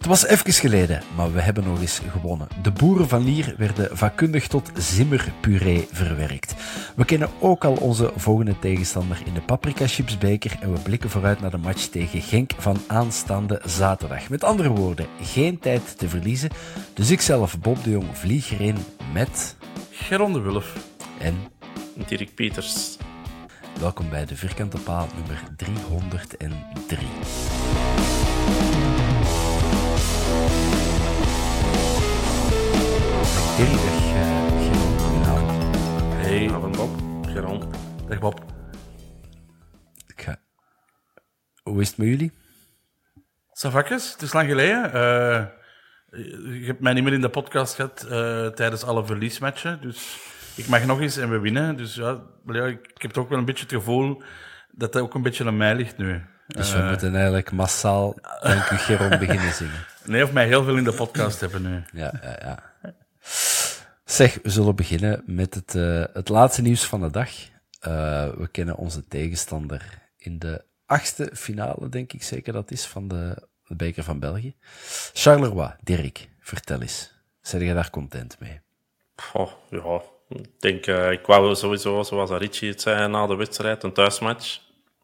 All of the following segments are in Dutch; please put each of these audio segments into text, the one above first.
Het was even geleden, maar we hebben nog eens gewonnen. De boeren van Lier werden vakkundig tot zimmerpuree verwerkt. We kennen ook al onze volgende tegenstander in de paprika chipsbeker en we blikken vooruit naar de match tegen Genk van aanstaande zaterdag. Met andere woorden, geen tijd te verliezen. Dus ik zelf, Bob de Jong, vlieg erin met... Geron de Wulf. En Dirk Pieters. welkom bij de Vierkante Paal nummer 303. Dag, eh. Goedenavond. Hey, Bob. Geron. dag Bob. Ik ga... Hoe is het met jullie? Savakjes, het is lang geleden. Eh, je hebt mij niet meer in de podcast gehad eh, tijdens alle verliesmatchen. Dus ik mag nog eens en we winnen. Dus ja, ja, ik heb toch wel een beetje het gevoel dat dat ook een beetje aan mij ligt nu. Dus we moeten eigenlijk massaal Dank u Geron beginnen zingen. Nee, of mij heel veel in de podcast hebben nu. Ja, ja, ja. Zeg, we zullen beginnen met het, eh, het laatste nieuws van de dag. Eh, we kennen onze tegenstander in de achtste finale, denk ik zeker dat is, van de, de Beker van België. Charleroi, Dirk, vertel eens. Zijn jij daar content mee? Ja, ik denk, eh, ik wou sowieso, zoals Richie het zei na de wedstrijd, een thuismatch.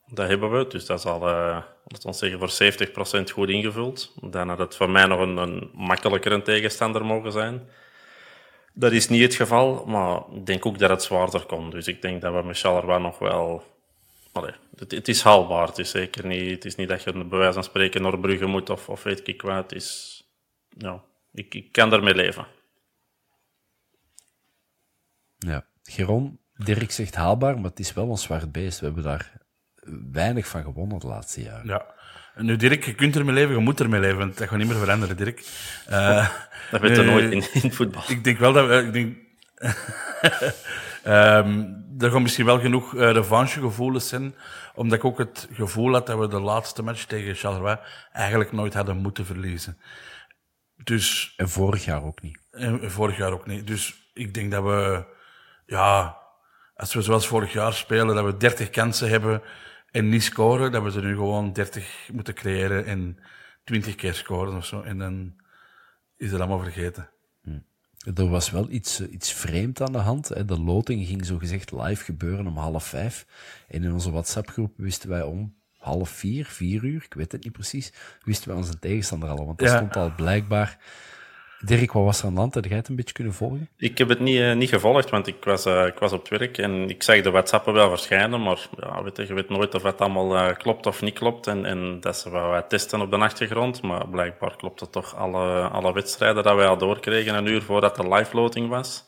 Dat hebben we, dus dat is al, we zeggen, voor 70% goed ingevuld. Dan had het voor mij nog een, een makkelijker een tegenstander mogen zijn. Dat is niet het geval, maar ik denk ook dat het zwaarder kon. Dus ik denk dat we met Charleroi nog wel... Allee, het, het is haalbaar, het is zeker niet... Het is niet dat je bij wijze van spreken naar Brugge moet of, of weet ik wat. Het is... Ja, ik, ik kan ermee leven. Ja. Geron, Dirk zegt haalbaar, maar het is wel een zwart beest. We hebben daar weinig van gewonnen de laatste jaren. Ja. Nu, Dirk, je kunt ermee leven, je moet ermee leven. want Dat gaat niet meer veranderen, Dirk. Eh, Dat weet je nooit in, in voetbal. Ik denk wel dat we... Ik denk, Ehm, er gaan misschien wel genoeg uh, revanchegevoelens zijn, omdat ik ook het gevoel had dat we de laatste match tegen Charleroi eigenlijk nooit hadden moeten verliezen. Dus, En vorig jaar ook niet. en vorig jaar ook niet. Dus ik denk dat we, ja, als we zoals vorig jaar spelen, dat we 30 kansen hebben en niet scoren, dat we ze nu gewoon 30 moeten creëren en 20 keer scoren of zo. En dan is het allemaal vergeten. Er was wel iets, eh, iets vreemd aan de hand. Hè. De loting ging zogezegd live gebeuren om half vijf. En in onze WhatsApp-groep wisten wij om half vier, vier uur, ik weet het niet precies, wisten wij onze tegenstander al. Want dat Ja. stond al blijkbaar... Dirk, wat was er aan de hand? Had jij het een beetje kunnen volgen? Ik heb het niet, eh, niet gevolgd, want ik was, eh, ik was op het werk en ik zag de WhatsAppen wel verschijnen, maar ja, weet je, weet nooit of het allemaal eh, klopt of niet klopt. En, en dat ze wel wat testen op de achtergrond, maar blijkbaar klopt het toch alle, alle wedstrijden dat wij al doorkregen een uur voordat de live loting was.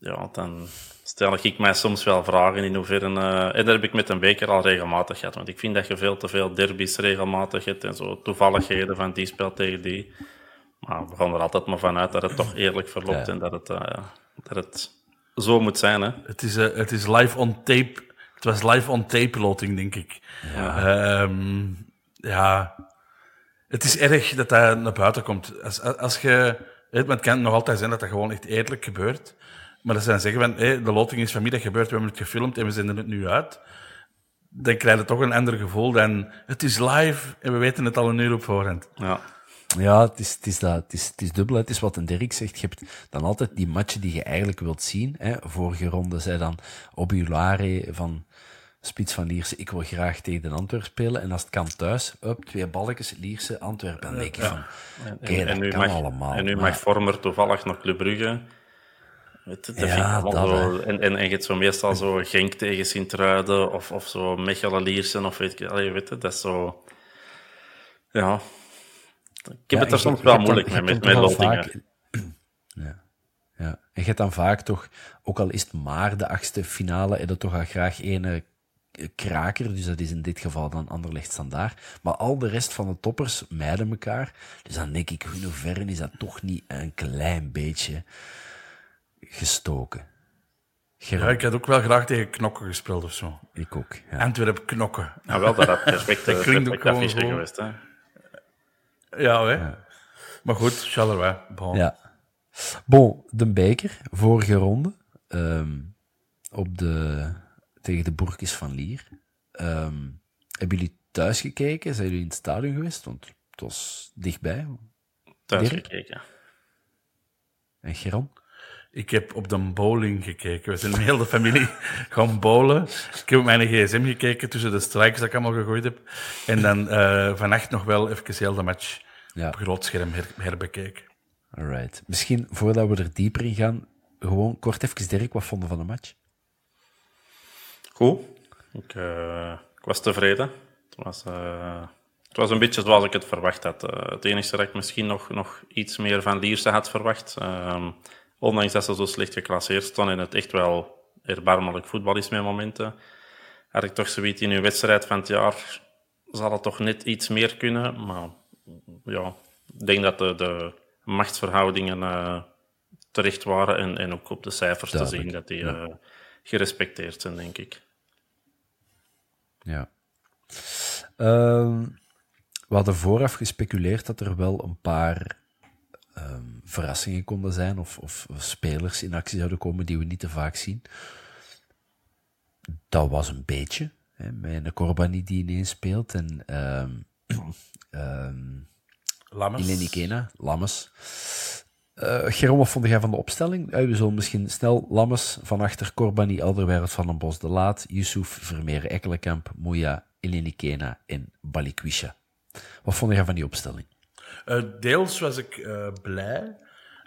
Ja, dan stel ik mij soms wel vragen in hoeverre... en dat heb ik met een beker al regelmatig gehad, want ik vind dat je veel te veel derbies regelmatig hebt en zo toevalligheden van die spel tegen die. Maar we gaan er altijd maar vanuit dat het toch eerlijk verloopt Ja. en dat het, eh, dat het zo moet zijn. Hè? Het is, eh, het is live on tape Het was live on tape loting, denk ik. Ja. ja. Het is erg dat dat naar buiten komt. Als, als je... Het kan nog altijd zijn dat dat gewoon echt eerlijk gebeurt. Maar dat ze dan zeggen van, hey, de loting is vanmiddag gebeurd, we hebben het gefilmd en we zenden het nu uit. Dan krijg je toch een ander gevoel dan, het is live en we weten het al een uur op voorhand. Ja. Ja, het is, het is, dat, het is, het is dubbel. Het is wat een Dirk zegt. Je hebt dan altijd die matchen die je eigenlijk wilt zien. Hè. Vorige ronde zei dan Obulare van Spits van Lierse, ik wil graag tegen Antwerpen spelen. En als het kan thuis, up, twee balletjes, Lierse, Antwerpen. Dan denk je van, oké, okay, dat nu kan mag, allemaal. En nu mag Vormer toevallig nog Club Brugge. Weet je, dat Ja, vind ik dat, zo, en, en, en je hebt zo meestal zo Genk tegen Sint-Truiden of, of zo Mechelen Liersen of weet ik, allee, weet je, dat is zo... Ja. Ik heb Ja, het er soms wel moeilijk mee, met, met Ja. ja. En je hebt dan vaak toch, ook al is het maar de achtste finale, en dat toch al graag ene kraker, dus dat is in dit geval dan Anderlecht Standaard. Maar al de rest van de toppers mijden elkaar. Dus dan denk ik, in hoeverre is dat toch niet een klein beetje gestoken? Ja, ik had ook wel graag tegen knokken gespeeld of zo. ik ook. Ja. Antwerp knokken. Nou, wel dat dat perfect, Dat dat klinkt ook gewoon geweest. Hè. Ja, hè. Maar goed, Charleroi. Bon. Ja. Bon, de beker, vorige ronde, ehm, op de, tegen de Boerkes van Lier. Ehm, hebben jullie thuis gekeken? Zijn jullie in het stadion geweest? Want het was dichtbij. Thuis Dirk? gekeken. En Geron? Ik heb op de bowling gekeken. We zijn met heel de familie gaan bowlen. Ik heb op mijn gsm gekeken tussen de strikes dat ik allemaal gegooid heb. En dan eh vannacht nog wel even heel de match Ja. op groot scherm her- herbekeken. Alright. Misschien, voordat we er dieper in gaan, gewoon kort even, Dirk, wat vonden van de match? Goed. Ik, eh, ik was tevreden. Het was, eh, het was een beetje zoals ik het verwacht had. Het enige dat ik misschien nog, nog iets meer van Lierse had verwacht. Ondanks dat ze zo slecht geclasseerd stonden en het echt wel erbarmelijk voetbal is met momenten, had ik toch zoiets in uw wedstrijd van het jaar zal het toch net iets meer kunnen. Maar ja, ik denk dat de, de machtsverhoudingen eh, terecht waren en, en ook op de cijfers te zien dat die eh, gerespecteerd zijn, denk ik. Ja. Ehm, we hadden vooraf gespeculeerd dat er wel een paar ehm, verrassingen konden zijn of, of spelers in actie zouden komen die we niet te vaak zien. Dat was een beetje. Hè, met een Corbani die ineens speelt en ehm ehm Lammers. Eh Geron, wat vond jij van de opstelling? Eh, we zullen misschien snel Lammes van achter Corbani, Alderweireld van den Bos de Laat, Yusuf, Vermeer, Ekkelenkamp, Moeja, Eleni Kena en Balikwisha. Wat vond jij van die opstelling? Eh, deels was ik eh, blij.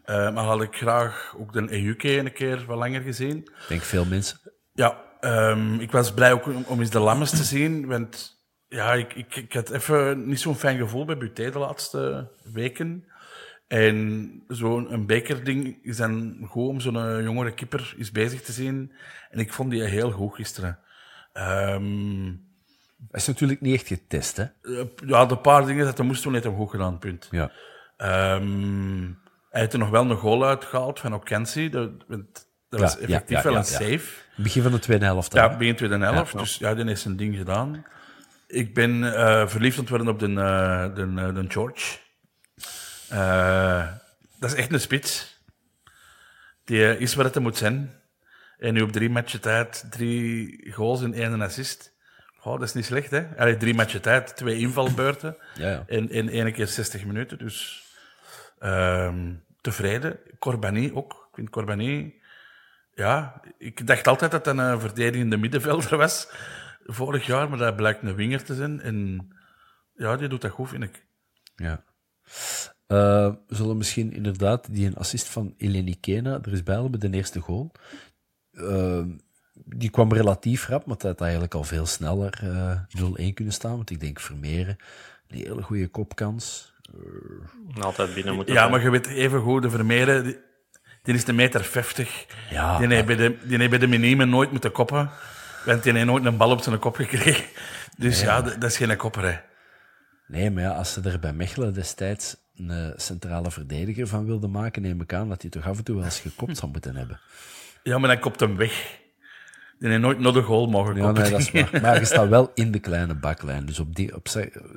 eh, maar had ik graag ook de EUK een keer wat langer gezien. Ik denk veel mensen. Ja, ehm, ik was blij ook om, om eens de Lammes te zien. Want ja, ik, ik, ik had even niet zo'n fijn gevoel bij Buté de laatste weken. En zo'n een bekerding is dan goed om zo'n jongere kipper eens bezig te zien. En ik vond die heel goed gisteren. Ehm, Dat is natuurlijk niet echt getest, hè? eh, ja, de paar dingen dat hij moest doen, heeft hem goed gedaan, punt. Ja. Ehm, hij heeft er nog wel een goal uitgehaald van Okensi. Dat, dat was Ja, effectief ja, wel een save. Begin van de tweede helft. dan, Ja, begin 2011. Dus ja, die heeft zijn ding gedaan. Ik ben eh, verliefd aan het worden op de, eh, de, de George. Dat is echt een spits. Die is wat het moet zijn. En nu op drie matchen tijd, drie goals en één assist. Oh, dat is niet slecht, hè? Allee, drie matchen tijd, twee invalbeurten. Ja, ja. En, en één keer 60 minuten. Dus ehm, tevreden. Corbani ook. Ik vind Corbani... Ja, ik dacht altijd dat hij een verdedigende middenvelder was. Vorig jaar, maar dat blijkt een winger te zijn. En ja, die doet dat goed, vind ik. Ja. We zullen misschien inderdaad die een assist van Eleni Kena er is bij hebben, de eerste goal. Eh, die kwam relatief rap, maar het had eigenlijk al veel sneller eh 0-1 kunnen staan. Want ik denk Vermeeren, een hele goede kopkans. Altijd binnen moeten Ja, zijn. maar je weet even goed, de Vermeeren, die, die is een meter 50. Ja, Die heeft bij de, die heeft bij de minime nooit moeten koppen. Want die heeft nooit een bal op zijn kop gekregen. Dus ja, dat dat is geen kopper, hè. Nee, maar ja, als ze er bij Mechelen destijds een eh, centrale verdediger van wilden maken, neem ik aan dat hij toch af en toe wel eens gekopt zou moeten hebben. Ja, maar dan kopt hem weg. Die heeft nooit nog de goal mogen Ja, koppen. nee, dat is waar. Maar je staat wel in de kleine baklijn. Dus op die, op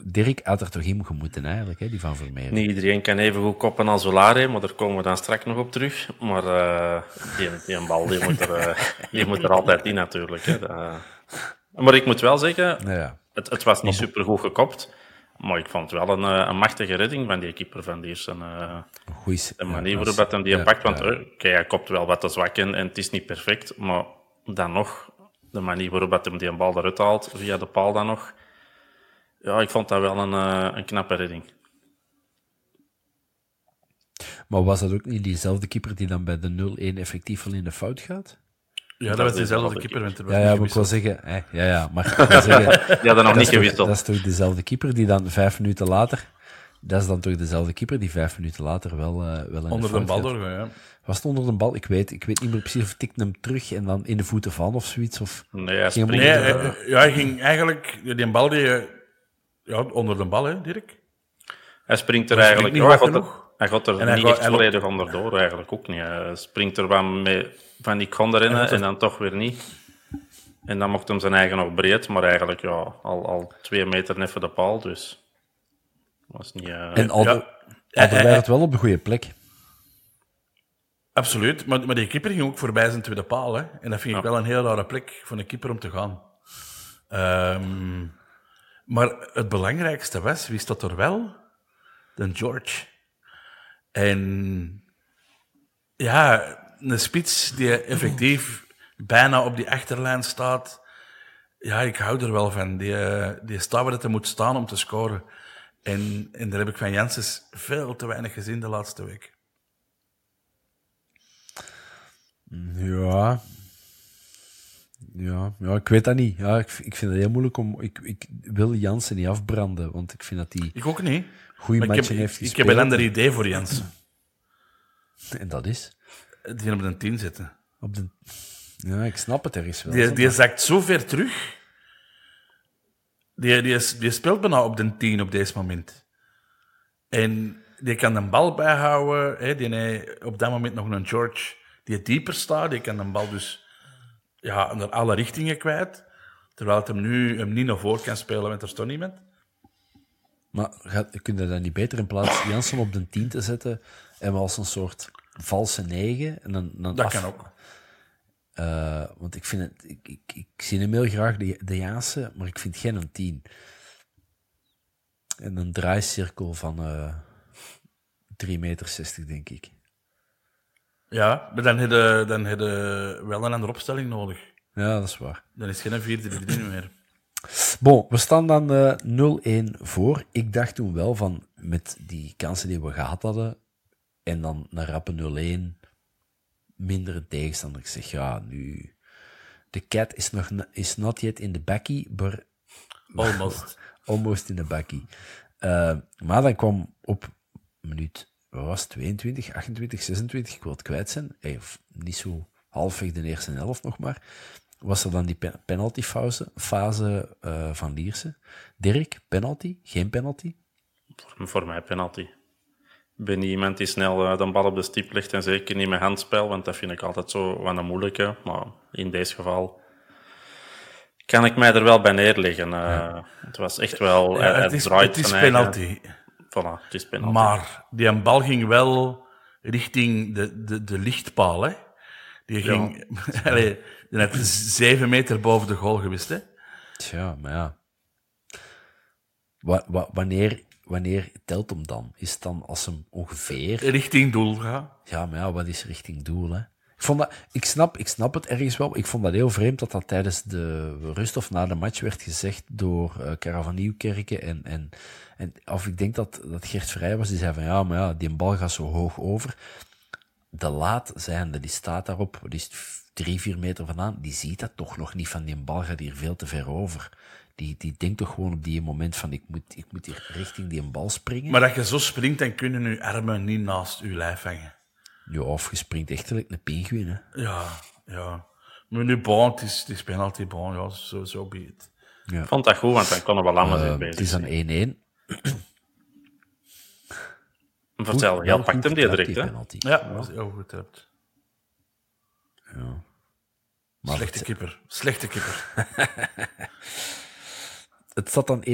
Dirk had er toch in moeten eigenlijk, hè, die van Vermeer. Niet iedereen kan even goed koppen als Olare, maar daar komen we dan straks nog op terug. Maar eh, die, die een bal die moet, er, eh, die moet er altijd in natuurlijk. Hè. Dat- maar ik moet wel zeggen, Nou ja. het, het was niet supergoed gekopt. Maar ik vond het wel een, eh, een machtige redding van die keeper van Diersen. eh Goeie, de ja, manier waarop hem die ja, pakt. Want ja. eh, oké, hij kopt wel wat te zwak in en het is niet perfect. Maar dan nog, de manier waarop dat hem die bal eruit haalt, via de paal dan nog. Ja, ik vond dat wel een, eh, een knappe redding. Maar was dat ook niet diezelfde keeper die dan bij de 0-1 effectief wel in de fout gaat? Ja, dat Dat was is dezelfde keeper. er was Ja, ja, maar ik wil gewisseld. zeggen... hè, ja, ja, maar ik wil zeggen... Die hadden nog dat, niet gewisseld. dat is toch dezelfde keeper die dan vijf minuten later... Dat is dan toch dezelfde keeper die vijf minuten later wel, eh wel in Onder de bal doorgaan, ja. Was het onder de bal? Ik weet, ik weet niet meer precies of tikte hem terug en dan in de voeten van of zoiets. Of... Nee, hij Ging hem springt. Nee, er, hij- hij- ja, hij ging eigenlijk... Die bal die... eh, Ja, onder de bal, hè, Dirk? hij springt er Hij eigenlijk. springt Ja, niet hij, hoog gaat er, genoeg. hij gaat er En hij niet gaat- echt hij loopt- volledig onderdoor, eigenlijk ook niet. Hij springt er van, mee, van ik kon erin er- en dan toch weer niet. En dan mocht hem zijn eigen nog breed, maar eigenlijk ja, al, al twee meter neffen de paal. Dus was niet. eh, En Alder, Ja. Alder Eh, eh, wel op de goede plek. Absoluut, maar, maar die keeper ging ook voorbij zijn tweede paal. Hè? En dat vind ik wel een heel rare plek voor een keeper om te gaan. Ehm, maar het belangrijkste was, wie staat er wel? De George. En ja, een spits die effectief bijna op die achterlijn staat. Ja, ik hou er wel van. Die, die staat waar het moet staan om te scoren. En, en daar heb ik van Janssens veel te weinig gezien de laatste week. Ja. Ja, ja, ik weet dat niet. Ja, ik, ik vind het heel moeilijk om... Ik, ik wil Jansen niet afbranden, want ik vind dat hij Ik ook niet. goede Maar ik heb, matchen heeft ik, ik gespeeld. heb een ander idee voor Jens. En dat is? Die op een 10 zitten. Op de... Ja, ik snap het ergens wel. Die, die zakt zo ver terug. Die, die, is, die speelt bijna op de 10 op deze moment. En die kan de bal bijhouden. Hè. Die heeft op dat moment nog een George die dieper staat. Die kan de bal dus ja, naar alle richtingen kwijt. Terwijl het hem nu hem niet naar voren kan spelen, want er niemand. Maar gaat, kun je dat niet beter in plaats Jansen op de 10 te zetten en wel als een soort valse 9? En dan, dan Dat af- kan ook. Eh, want ik vind het, ik, ik, ik zie hem heel graag de, de Jansen, maar ik vind geen een 10. En een draaicirkel van eh 3,60 meter, denk ik. Ja, maar dan heb je, dan heb je wel een andere opstelling nodig. Ja, dat is waar. Dan is geen 4-3-3 meer. Bon, we staan dan eh 0-1 voor. Ik dacht toen wel van, met die kansen die we gehad hadden, en dan een rappe 0-1, mindere tegenstander. Ik zeg, ja, nu... De cat is nog is not yet in the backy, but Almost. almost in the backy. Eh, maar dan kwam op minuut, wat was het, 22, 28, 26, ik wil het kwijt zijn, of niet zo halfweg de eerste helft nog maar, was er dan die pe- penaltyfase fase, eh, van Lierse. Dirk, penalty? Geen penalty? Voor, voor mij penalty. Ik ben niet iemand die snel eh, de bal op de stip legt en zeker niet met handspel, want dat vind ik altijd zo wat een moeilijke. Maar in deze geval kan ik mij er wel bij neerleggen. Eh, Het was echt wel... Ja, hij- hij het is, het is eigen- penalty. Voilà, het is penalty. Maar die bal ging wel richting de, de, de lichtpaal. Hè? Die ging Allee, die had zeven meter boven de goal gewist. Hè? Tja, maar ja. Wa- wa- wanneer, wanneer telt hem dan? Is het dan als hem ongeveer... Richting doel gaan. Ja, maar ja, wat is richting doel, hè? Ik, vond dat, ik, snap, ik snap het ergens wel. Ik vond dat heel vreemd dat dat tijdens de rust of na de match werd gezegd door uh, Cara van Nieuwkerken. En, en, en, of ik denk dat, dat Gert Vrij was, die zei van ja, maar ja, die bal gaat zo hoog over. De laat zijnde, die staat daarop, die is drie, vier meter vandaan, die ziet dat toch nog niet van die bal gaat hier veel te ver over. Die, die denkt toch gewoon op die moment van ik moet, ik moet hier richting die bal springen. Maar dat je zo springt, dan kunnen je armen niet naast je lijf hangen. Ja, of je springt echt een pinguïn, hè. Ja, ja. Maar nu, bon, het is, het is penalty, bon, ja, zo, zo be it. Ja. Ik vond dat goed, want dan kon er wel anders uh, in bezig Het is dan 1-1. Vertel, ja, pakt hem die direct, hè? Ja, dat was heel goed getrapt. Ja. Maar Slechte het, kipper. Slechte kipper. Het zat dan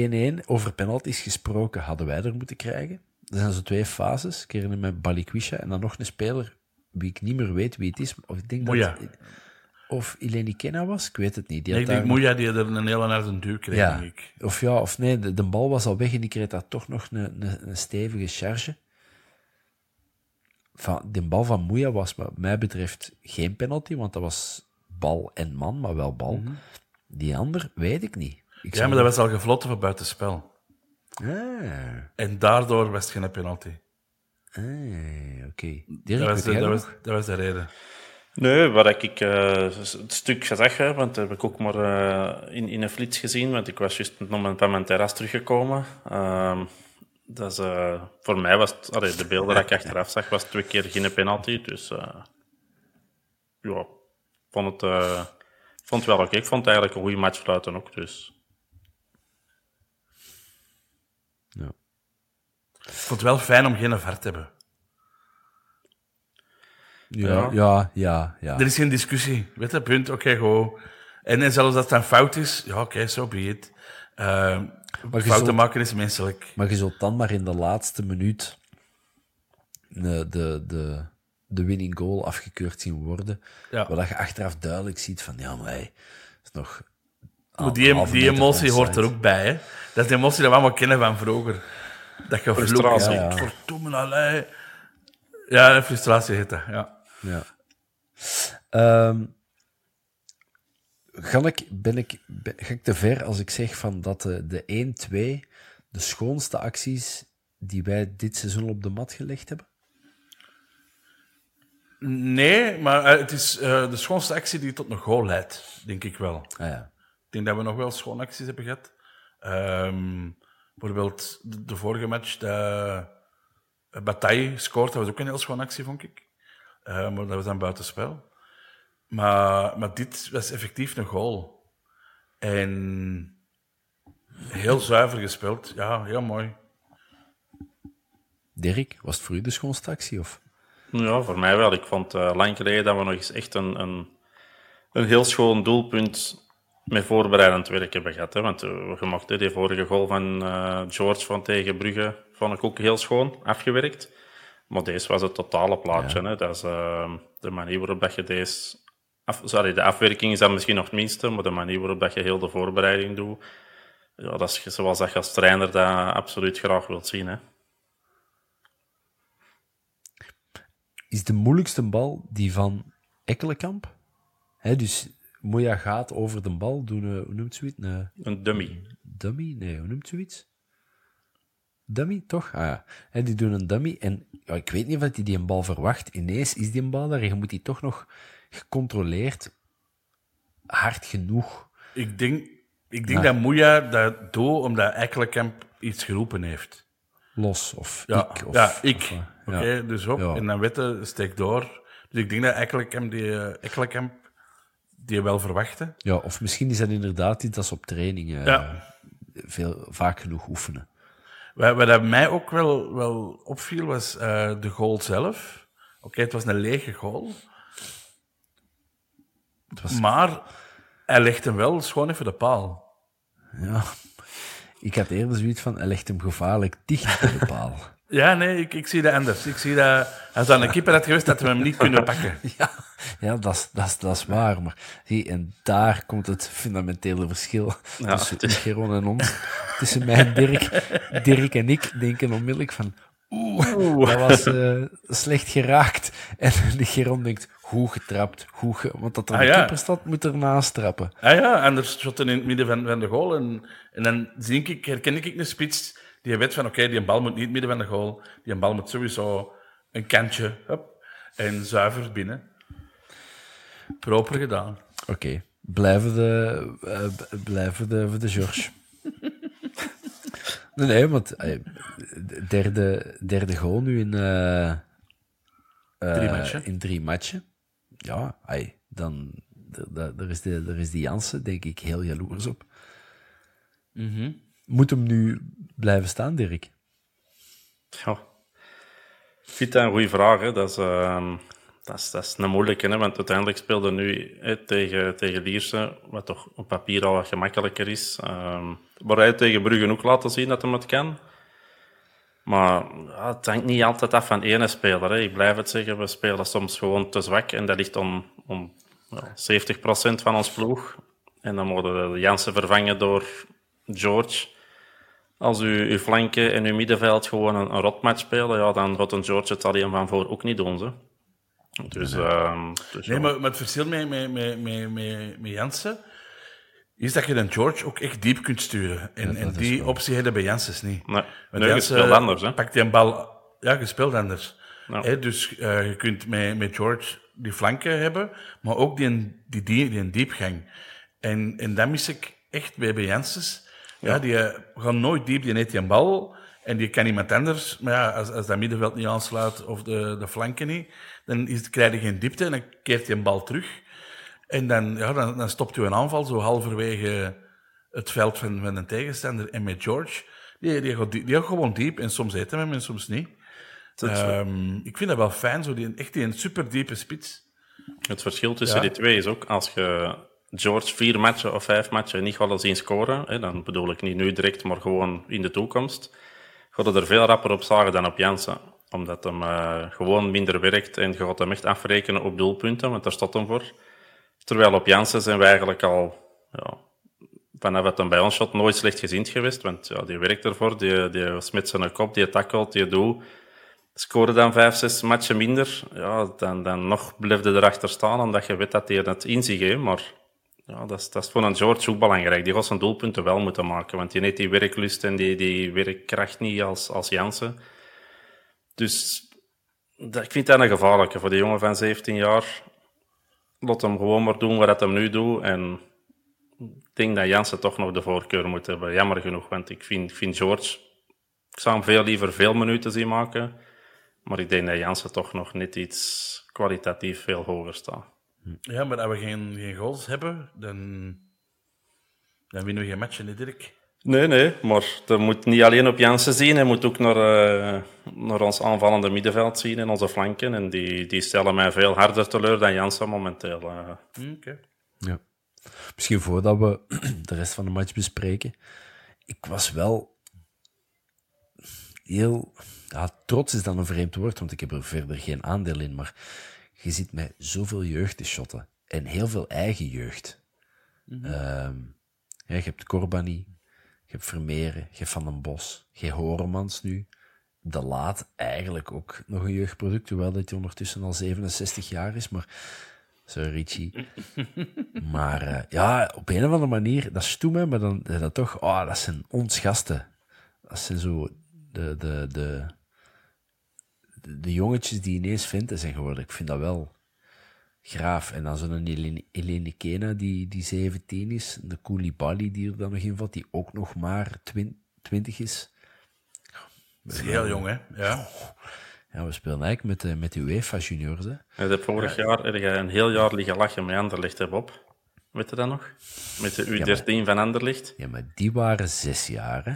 1-1. Over penalties gesproken hadden wij er moeten krijgen. Er zijn zo twee fases. Ik herinner me Balikwisha en dan nog een speler wie ik niet meer weet wie het is. Of ik denk Moeja. dat het- Of Ileni Kenna was, ik weet het niet. Die ik denk Moeja die er een hele naar zijn duur kreeg, Ja, denk ik. of ja, of nee, de, de bal was al weg en die kreeg daar toch nog een, een, een stevige charge. Van, de bal van Moeja was wat mij betreft geen penalty, want dat was bal en man, maar wel bal. Die ander weet ik niet. Ik. Ja, maar dat was al gefloten voor buitenspel. Ah, En daardoor was het geen penalty. ah, oké. Dirk, Dat was, de, dat, was, dat was de reden. Nee, wat ik eh, het stuk gezegd heb, want dat heb ik ook maar eh, in, in een flits gezien, want ik was juist nog van mijn terras teruggekomen. Ehm, dat is, eh, voor mij was het, allee, de beelden dat ik achteraf zag, was twee keer geen penalty. Dus eh, ja, ik vond het, eh, vond het wel oké. Ik vond het eigenlijk een goede match fluiten ook. Dus. Ik vond het wel fijn om geen VAR te hebben. Ja, ja, ja, ja. Er is geen discussie. Weet je, punt. Oké, go. En, en zelfs als het een fout is, ja, oké, zo be it. Eh, je fouten zult- maken is menselijk. Maar je zult dan maar in de laatste minuut de, de, de, de winning goal afgekeurd zien worden. Ja. Waar je achteraf duidelijk ziet van, ja, maar hey, is nog... Die, die emotie hoort er ook bij. Hè. Dat is de emotie die we allemaal kennen van vroeger. Dat je. Frustratie. Ja, Ja. Verdomme, allee. Ja, frustratie heet dat, ja. Ja. Ehm, ga, ik, ben ik, ben- ga ik te ver als ik zeg van dat de, de 1-2 de schoonste acties die wij dit seizoen op de mat gelegd hebben? Nee, maar eh, het is eh, de schoonste actie die tot een goal leidt, denk ik wel. Ah ja. Ik denk dat we nog wel schoon acties hebben gehad. Ehm, bijvoorbeeld de, de vorige match, de uh, Bataille scoort, dat was ook een heel schoon actie, vond ik. Eh, maar dat was dan buitenspel. Maar, maar dit was effectief een goal. En heel zuiver gespeeld. Ja, heel mooi. Dirk, was het voor u de schoonste actie? Of? Ja, voor mij wel. Ik vond eh lang geleden dat we nog eens echt een, een, een heel schoon doelpunt met voorbereidend werk hebben gehad. Hè? Want uh, je mocht hè, die vorige goal van eh, George van tegen Brugge vond ik ook heel schoon afgewerkt. Maar deze was het totale plaatje. Hè? Dat is eh, de manier waarop dat je deze... Af, sorry, de afwerking is dan misschien nog het minste, maar de manier waarop dat je heel de voorbereiding doet, ja, dat is zoals dat je als trainer dat absoluut graag wilt zien. Hè? is de moeilijkste bal die van Ekkelenkamp. Hè, dus Moja gaat over de bal, doen een, hoe noemt zoiets? Een Een dummy. dummy? Nee, hoe noemt zoiets? Dummy, toch? Ah ja. Hè, die doen een dummy en ja, ik weet niet of hij die een bal verwacht. Ineens is die een bal daar en je moet die toch nog gecontroleerd hard genoeg. Ik denk, ik denk dat Moeja dat doet omdat Ekkelenkamp iets geroepen heeft. Los of Ja, ik. Of, ja ik. eh, Oké, ja. dus op. Ja. En dan witte steekt door. Dus ik denk dat Ekkelenkamp die, eh, Ekkelenkamp die wel verwachtte. Ja, of misschien is dat inderdaad iets dat ze op training eh, Ja. veel, vaak genoeg oefenen. Wat, wat mij ook wel, wel opviel, was eh, de goal zelf. Oké, het was een lege goal. Het was Maar hij legt hem wel schoon even de paal. Ja, ik had eerder zoiets van, hij legt hem gevaarlijk dicht bij de paal. Ja, nee, ik, ik zie dat anders. Ik zie dat... Als dat een keeper had geweest, dat we hem niet kunnen pakken. Ja, ja dat, is, dat, is, dat is waar. Maar zie, en daar komt het fundamentele verschil Ja, tussen Geron en ons. Tussen mij en Dirk. Dirk en ik denken onmiddellijk van, oeh, dat was eh, slecht geraakt. En de Geron denkt, hoe getrapt, hoe ge... Want dat er een Ah, ja. keeper staat, moet er naast trappen. Ah ja, en er schotten in het midden van, van de goal. En, en dan zie ik, herken ik een spits die weet van, oké, die bal moet niet midden van de goal. Die bal moet sowieso een kantje, hup, en zuiver binnen. Proper gedaan. Oké, blijven de, eh, blijven de, voor de George. nee, nee, want eh, derde, derde goal nu in, eh, eh, Drie matchen. in drie matchen. Ja, ai, dan daar daar is, de, daar is die Jansen, denk ik, heel jaloers op. Moet hem nu blijven staan, Dirk? Ja. Ik vind dat een goede vraag. Hè. Dat is, ehm, dat is, dat is een moeilijke, hè, want uiteindelijk speelde nu tegen, tegen Lierse, wat toch op papier al wat gemakkelijker is. Um, maar hij tegen Brugge ook laten zien dat hij het kan. Maar ja, het hangt niet altijd af van ene speler. Hè. Ik blijf het zeggen, we spelen soms gewoon te zwak. En dat ligt om, om ja, 70% van ons ploeg. En dan worden we Jansen vervangen door George. Als u uw flanken en uw middenveld gewoon een, een rotmatch spelen, ja, dan gaat een George het alleen van voor ook niet doen. Ze. Dus, uh, dus nee, maar, maar, het verschil met, met, met, met, met Jansen is dat je een George ook echt diep kunt sturen. En, en die optie hebben bij Janssens niet. Nee, Want nee, speelt anders. Hè? Pakt hij een bal... Ja, je speelt anders. Dus uh, je kunt met, met George die flanken hebben, maar ook die, die, die, die diepgang. En, en dat mis ik echt bij, bij Janssens. Ja. die eh, gaan nooit diep, die neemt die een bal en die kan iemand anders. Maar ja, als, als dat middenveld niet aansluit of de, de flanken niet, dan is, krijg je geen diepte en dan keert hij een bal terug. En dan, ja, dan, dan stopt u een aanval zo halverwege het veld van, van een tegenstander. En met George, die, die, gaat, die, die gaat gewoon diep. En soms eten we hem en soms niet. Um, ik vind dat wel fijn, zo die, echt die een super diepe spits. Het verschil tussen die twee is ook, als je George vier matchen of vijf matchen niet gaat zien scoren, hè, dan bedoel ik niet nu direct, maar gewoon in de toekomst, gaat er veel rapper op zagen dan op Jansen. Omdat hem uh, gewoon minder werkt en je gaat hem echt afrekenen op doelpunten, want daar staat hem voor. Terwijl op Jansen zijn we eigenlijk al, ja, vanaf het een bij ons shot, nooit slecht gezien geweest. Want ja, die werkt ervoor, die, die smet zijn kop, die tackelt, die doet. Scoren dan vijf, zes matchen minder, ja, dan, dan nog blijf je erachter staan, omdat je weet dat hij het inziet. Maar ja, dat, is, dat is voor een George ook belangrijk. Die gaat zijn doelpunten wel moeten maken, want die heeft die werklust en die, die werkkracht niet als, als Jansen. Dus dat, ik vind dat een gevaarlijke voor die jongen van 17 jaar laat hem gewoon maar doen wat hij nu doet. En ik denk dat Jansen toch nog de voorkeur moet hebben. Jammer genoeg, want ik vind, vind George... Ik zou hem veel liever veel minuten zien maken. Maar ik denk dat Jansen toch nog net iets kwalitatief veel hoger staat. Ja, maar als we geen, geen goals hebben, dan, dan winnen we geen matchen, niet Dirk? Nee, nee, maar dat moet niet alleen op Jansen zien. Hij moet ook naar, uh, naar ons aanvallende middenveld zien en onze flanken. En die, die stellen mij veel harder teleur dan Jansen momenteel. Uh. Oké. Ja. Misschien voordat we de rest van de match bespreken. Ik was wel heel... Ja, trots is dan een vreemd woord, want ik heb er verder geen aandeel in. Maar je ziet met zoveel jeugd te shotten. En heel veel eigen jeugd. Mm -hmm. um, ja, je hebt Corbani, je hebt Vermeeren, je hebt Van den Bos, je hebt Horemans nu. De Laat eigenlijk ook nog een jeugdproduct, hoewel dat hij ondertussen al 67 jaar is, maar... Sorry, Richie. maar uh, ja, op een of andere manier, dat stoem, hè, maar dan dat toch... Oh, dat zijn ons gasten. Dat zijn zo de, de, de, de, jongetjes die ineens vindt zijn geworden. Ik vind dat wel graaf. En dan zo'n Elene, Elene Kena, die, die 17 is. De Koulibaly, die er dan nog in valt, die ook nog maar 20 is. Dat is heel jong, hè? Ja. Ja, we spelen eigenlijk met, de, met de UEFA juniors, hè. Ja, vorig jaar heb je een heel jaar liggen lachen met Anderlicht, hè, Bob? Weet je dat nog? Met de U13 ja, maar, van Anderlicht. Ja, maar die waren zes jaar, hè.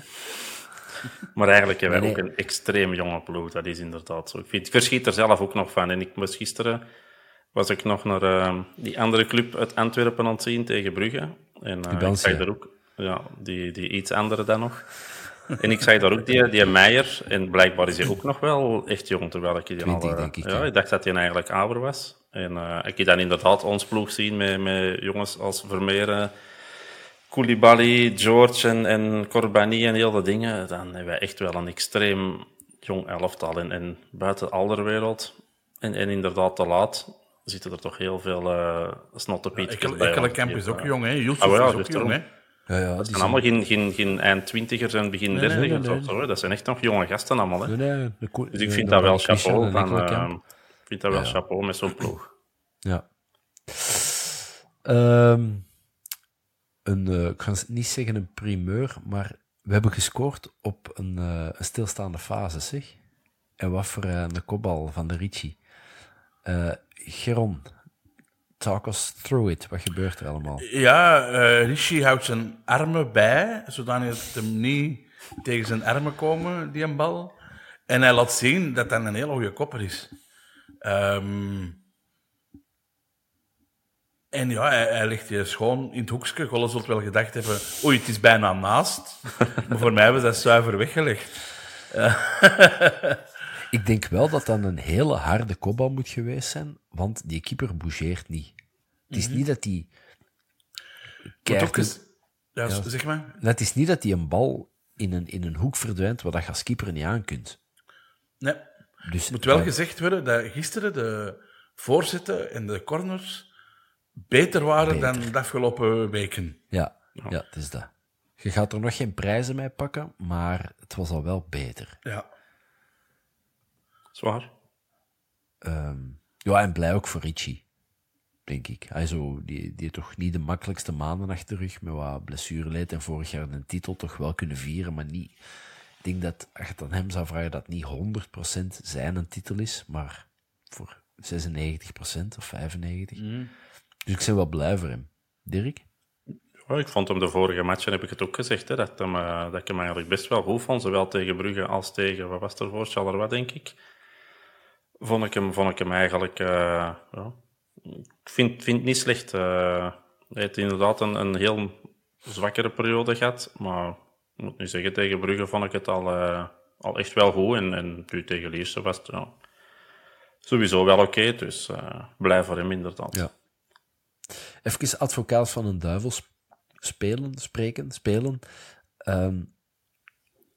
Maar eigenlijk hebben wij nee. ook een extreem jonge ploeg, dat is inderdaad zo. Ik, vind, ik verschiet er zelf ook nog van. En ik moest gisteren was ik nog naar uh, die andere club uit Antwerpen aan het zien tegen Brugge. En uh, ik zag daar ook ja, die, die iets andere dan nog. en ik zag daar ook die, die Meijer. En blijkbaar is hij ook nog wel echt jong, terwijl ik die 20, al... Ik, ja, ik dacht dat hij eigenlijk ouder was. En uh, ik heb dan inderdaad ons ploeg zien met, met jongens als Vermeeren, Koulibaly, George en, en Corbani en heel dat dingen. Dan hebben wij echt wel een extreem jong elftal. En, en buiten Alderwereld en, en inderdaad te laat zitten er toch heel veel uh, snotte ja, bij. Ekkelenkamp is ook jong, hè? Yusuf ah, ja, is ook jong, hè? Ja, ja, dat zijn allemaal geen, geen, geen eind twintigers en begin nee, dertigers nee, nee, nee. Dat zijn echt nog jonge gasten allemaal. Hè? Nee, de, dus ik vind dat wel chapeau. Van, uh, vind dat wel ja. chapeau met zo'n ploeg. Ja. Um, een, uh, ik ga niet zeggen een primeur, maar we hebben gescoord op een, uh, een stilstaande fase, zeg. En wat voor uh, een kopbal van de Ricci. Geron, talk us through it. Wat gebeurt er allemaal? Ja, Rishi houdt zijn armen bij, zodat hem niet tegen zijn armen komen, die een bal. En hij laat zien dat dat een hele goede kopper is. Um, En ja, hij, hij ligt hier schoon in het hoekje. Golle zult wel gedacht hebben, oei, het is bijna naast. maar voor mij was dat zuiver weggelegd. Ik denk wel dat dat een hele harde kopbal moet geweest zijn, want die keeper bougeert niet. Het is niet dat die... Ook eens- ja, zeg maar. Het is niet dat die een bal in een, in een hoek verdwijnt waar dat je als keeper niet aan kunt. Nee. Dus, Het moet wel gezegd worden dat gisteren de voorzetten en de corners beter waren Beter. dan de afgelopen weken. Ja, ja, het is dat. Je gaat er nog geen prijzen mee pakken, maar het was al wel beter. Ja. Zwaar. Ehm, ja, en blij ook voor Richie, denk ik. Hij zo, die, die heeft toch niet de makkelijkste maanden achter de rug, met wat blessureleed en vorig jaar een titel toch wel kunnen vieren, maar niet... Ik denk dat, als je het aan hem zou vragen, dat niet 100% zijn een titel is, maar voor 96% of 95%. Dus ik ben wel blij voor hem. Dirk? Ja, ik vond hem de vorige matchen, heb ik het ook gezegd, hè, dat, hem, eh, dat ik hem eigenlijk best wel goed vond. Zowel tegen Brugge als tegen, wat was er voor, Charleroi, denk ik. Vond ik hem, vond ik hem eigenlijk, eh, ja, ik vind, vind het niet slecht. eh hij heeft inderdaad een, een heel zwakkere periode gehad, maar ik moet nu zeggen, tegen Brugge vond ik het al, al echt wel goed. En, en nu tegen Lierse was het ja, sowieso wel oké, dus blij voor hem inderdaad. Ja. Even advocaat van een duivel sp- spelen, spreken, spelen. Ehm,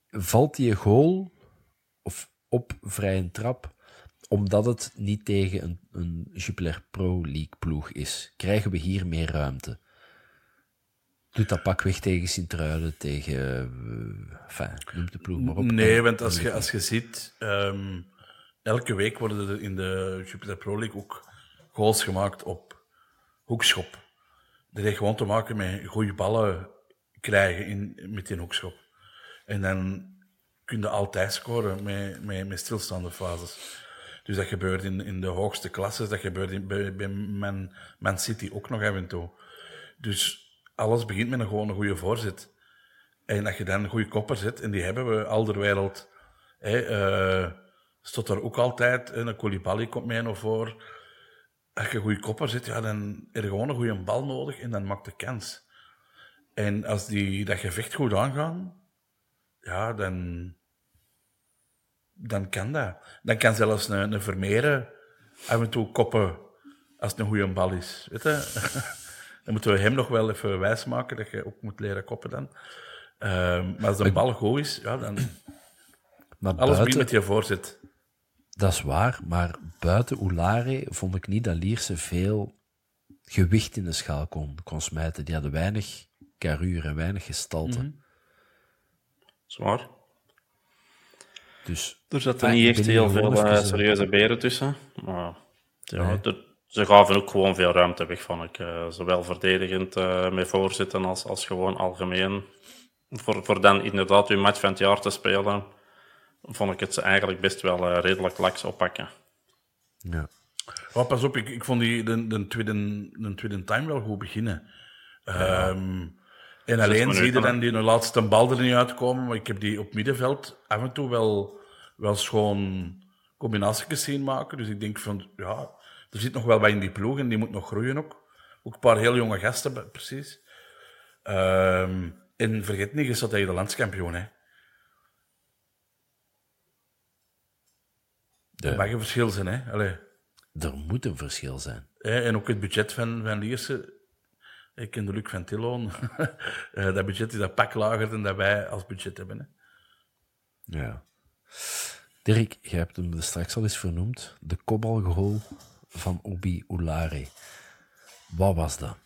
valt die goal of op vrije trap omdat het niet tegen een, een Jupiler Pro League ploeg is? Krijgen we hier meer ruimte? Doet dat pakweg tegen Sint-Truiden, tegen... eh, enfin, noem de ploeg maar op. Nee, want als je, als je ziet, ehm, elke week worden er in de Jupiter Pro League ook goals gemaakt op hoekschop. Dat heeft gewoon te maken met goede ballen krijgen in, met die hoekschop. En dan kun je altijd scoren met, met, met stilstaande fases. Dus dat gebeurt in, in de hoogste klasses, dat gebeurt in, bij, bij Man, Man City ook nog af en toe. Dus alles begint met een gewoon een goede voorzet. En als je dan een goede kopper zet, en die hebben we alderwereld, hè, eh stond er ook altijd, en een Koulibaly komt mij nog voor. Als je een goede kopper zet, ja, dan heb je gewoon een goede bal nodig en dan maakt de kans. En als die dat gevecht goed aangaan, ja, dan, dan kan dat. Dan kan zelfs een, een Vermeeren af en toe koppen als het een goede bal is. Weet je? Dan moeten we hem nog wel even wijsmaken dat je ook moet leren koppen dan. Ehm, maar als de bal goed is, ja, dan alles buiten, met je voorzet. Dat is waar, maar buiten Oulare vond ik niet dat Lierse veel gewicht in de schaal kon, kon smijten. Die hadden weinig carrure en weinig gestalte. Zwaar. Dus Er zaten Ah, niet echt heel veel eh, serieuze beren tussen. Maar ja, Nee. er- ze gaven ook gewoon veel ruimte weg, vond ik. Eh, zowel verdedigend eh, met voorzitten als, als gewoon algemeen. Voor, voor dan inderdaad uw match van het jaar te spelen, vond ik het ze eigenlijk best wel eh, redelijk laks oppakken. ja. Oh, pas op, ik, ik vond die, de, de, tweede, de tweede time wel goed beginnen. Ehm, en alleen zie je dan die de laatste bal er niet uitkomen, maar ik heb die op middenveld af en toe wel, wel schoon combinaties zien maken. Dus ik denk van, ja, er zit nog wel wat in die ploeg en die moet nog groeien ook. Ook een paar heel jonge gasten, precies. Ehm, en vergeet niet, je staat tegen de landskampioen, hè. Er mag een verschil zijn, hè. Allee. Er moet een verschil zijn. En ook het budget van, van Lierse. Ik ken de Luc van Tilloon. Eh, dat budget is dat pak lager dan dat wij als budget hebben. Hè. Ja. Dirk, jij hebt hem straks al eens vernoemd. De kopbalgoal van Obi Oulare. Wat was dat?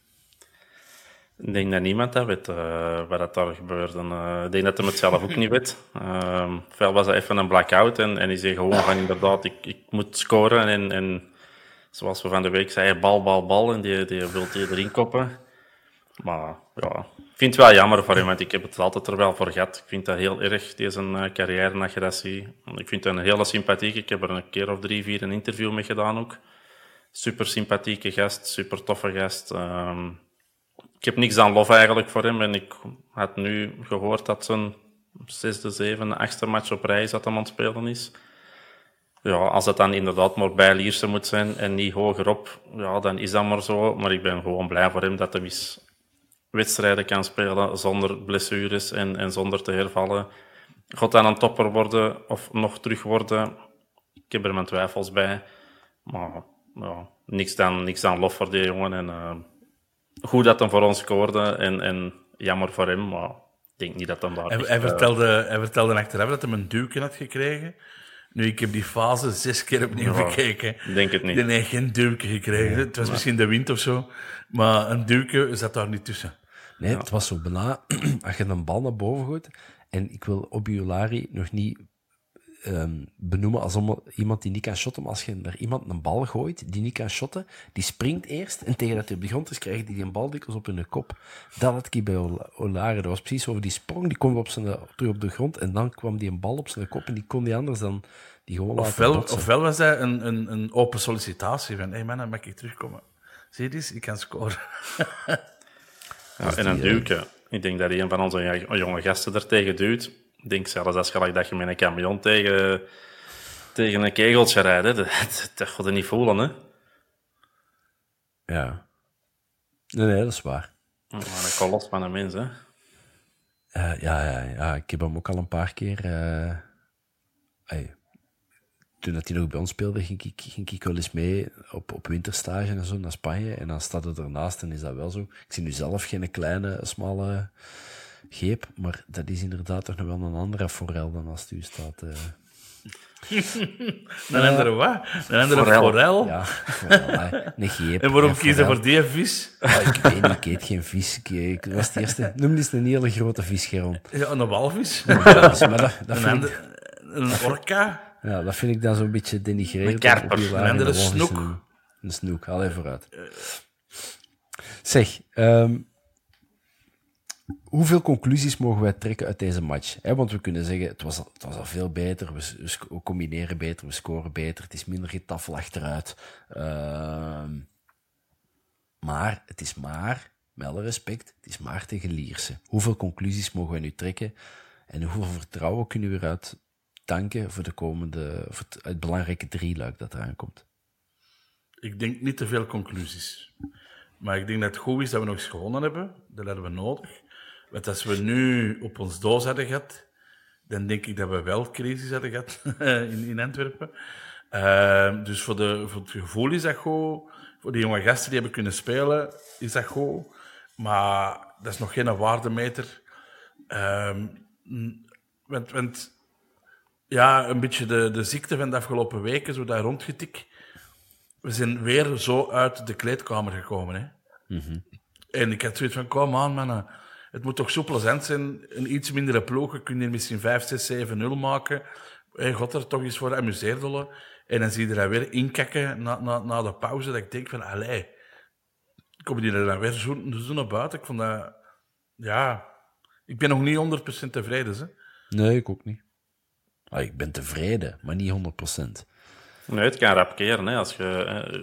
Ik denk dat niemand dat weet eh, wat dat daar gebeurde. Eh, ik denk dat hij het zelf ook niet weet. Ehm veel was dat even een blackout en, en die zei gewoon van inderdaad, ik, ik moet scoren. En, en zoals we van de week zeiden, bal, bal, bal. En die, die wil erin koppen. Maar ja, ik vind het wel jammer voor hem, want ik heb het altijd er wel voor gehad. Ik vind dat heel erg, deze uh, carrière. Ik vind dat een hele sympathiek. Ik heb er een keer of drie, vier een interview mee gedaan ook. Super sympathieke gast, super toffe gast. Ehm, ik heb niks aan lof eigenlijk voor hem. En ik had nu gehoord dat zijn zesde, zevende, achtste match op rij is dat hem aan het spelen is. ja, als het dan inderdaad maar bij Lierse moet zijn en niet hogerop, ja, dan is dat maar zo. Maar ik ben gewoon blij voor hem dat hij wedstrijden kan spelen zonder blessures en, en zonder te hervallen. Gaat dan een topper worden of nog terug worden? Ik heb er mijn twijfels bij. Maar ja, niks, dan, niks dan lof voor die jongen. En, uh, goed dat hij voor ons scoorde en, en jammer voor hem, maar ik denk niet dat hij daar... Hij, echt, hij, uh, vertelde, hij vertelde achteraf dat hij een duwken had gekregen. Nu, ik heb die fase zes keer opnieuw bekeken. ik denk het niet. Die heeft geen duwke gekregen. het was misschien de wind of zo. Maar een duwke zat daar niet tussen. Nee, het was zo bijna als je een bal naar boven gooit. En ik wil Obiolari nog niet ehm, benoemen als om- iemand die niet kan shotten. Maar als je naar iemand een bal gooit die niet kan shotten, die springt eerst. En tegen dat hij op de grond is, krijgt hij die een bal dikwijls op in de kop. Dat had ik bij Ola- Olari. Dat was precies over die sprong. Die kwam op zijn, terug op de grond. En dan kwam die een bal op zijn kop. En die kon die anders dan die gewoon laten Ofwel, ofwel was dat een, een, een open sollicitatie van, hé hey man, dan mag ik terugkomen. Zie je eens, ik kan scoren. Ja, en een duwke. Ik denk dat een van onze ja- jonge gasten er tegen duwt. Ik denk zelfs als gelijk dat je met een camion tegen, tegen een kegeltje rijdt. hè. Dat, dat, gaat je niet voelen, hè. Ja. Nee, nee, dat is waar. Maar een kolos van een mens, hè. Eh, ja, ja, ja, ik heb hem ook al een paar keer. eh, toen dat hij nog bij ons speelde, ging ik, ging ik wel eens mee op, op winterstage en zo naar Spanje. En dan staat het ernaast en is dat wel zo. Ik zie nu zelf geen kleine, smalle geep, maar dat is inderdaad toch nog wel een andere forel dan als het u staat. eh. Dan hebben er wat? Een Forel. forel. ja, forel, een geep. En waarom een kiezen voor die vis? Ja, ik weet niet, ik eet geen vis. Ik, ik was de eerste. Noem eens een hele grote vis, Geron. Ja, een walvis. Ja, maar dat, dat Een, ik, een orka. Ja, dat vind ik dan zo'n beetje denigrerend. Een karper, een andere snoek. noemen. Een snoek, haal even vooruit. Zeg, ehm, hoeveel conclusies mogen wij trekken uit deze match? Want we kunnen zeggen, het was, al- het was al veel beter, we, we combineren beter, we scoren beter, het is minder getafel achteruit. Ehm, maar, het is maar, met alle respect, het is maar tegen Lierse. Hoeveel conclusies mogen wij nu trekken? En hoeveel vertrouwen kunnen we eruit tanken voor de komende, voor het, het belangrijke drieluik dat eraan komt? Ik denk niet te veel conclusies. Maar ik denk dat het goed is dat we nog eens gewonnen hebben. Dat hebben we nodig. Want als we nu op ons doos hadden gehad, dan denk ik dat we wel crisis hadden gehad in, in Antwerpen. Ehm, dus voor, de, voor het gevoel is dat goed. Voor die jonge gasten die hebben kunnen spelen, is dat goed. Maar dat is nog geen waardemeter. Ehm, want, want ja, een beetje de, de ziekte van de afgelopen weken, zo dat rondgetik. We zijn weer zo uit de kleedkamer gekomen. Hè? En ik had zoiets van, kom aan mannen. Het moet toch zo plezant zijn. Een iets mindere ploegen kun je misschien 5, 6, 7, 0 maken. Hey, God er toch eens voor amuseerdelen. En dan zie je er weer inkakken na, na, na de pauze. Dat ik denk van, allee. Komen die er dan weer zo, zo naar buiten? Ik vond dat... Ja... Ik ben nog niet 100% tevreden. Hè? Nee, ik ook niet. Ah, ik ben tevreden, maar niet 100%. Nee, het kan rap keren. Hè. Als je,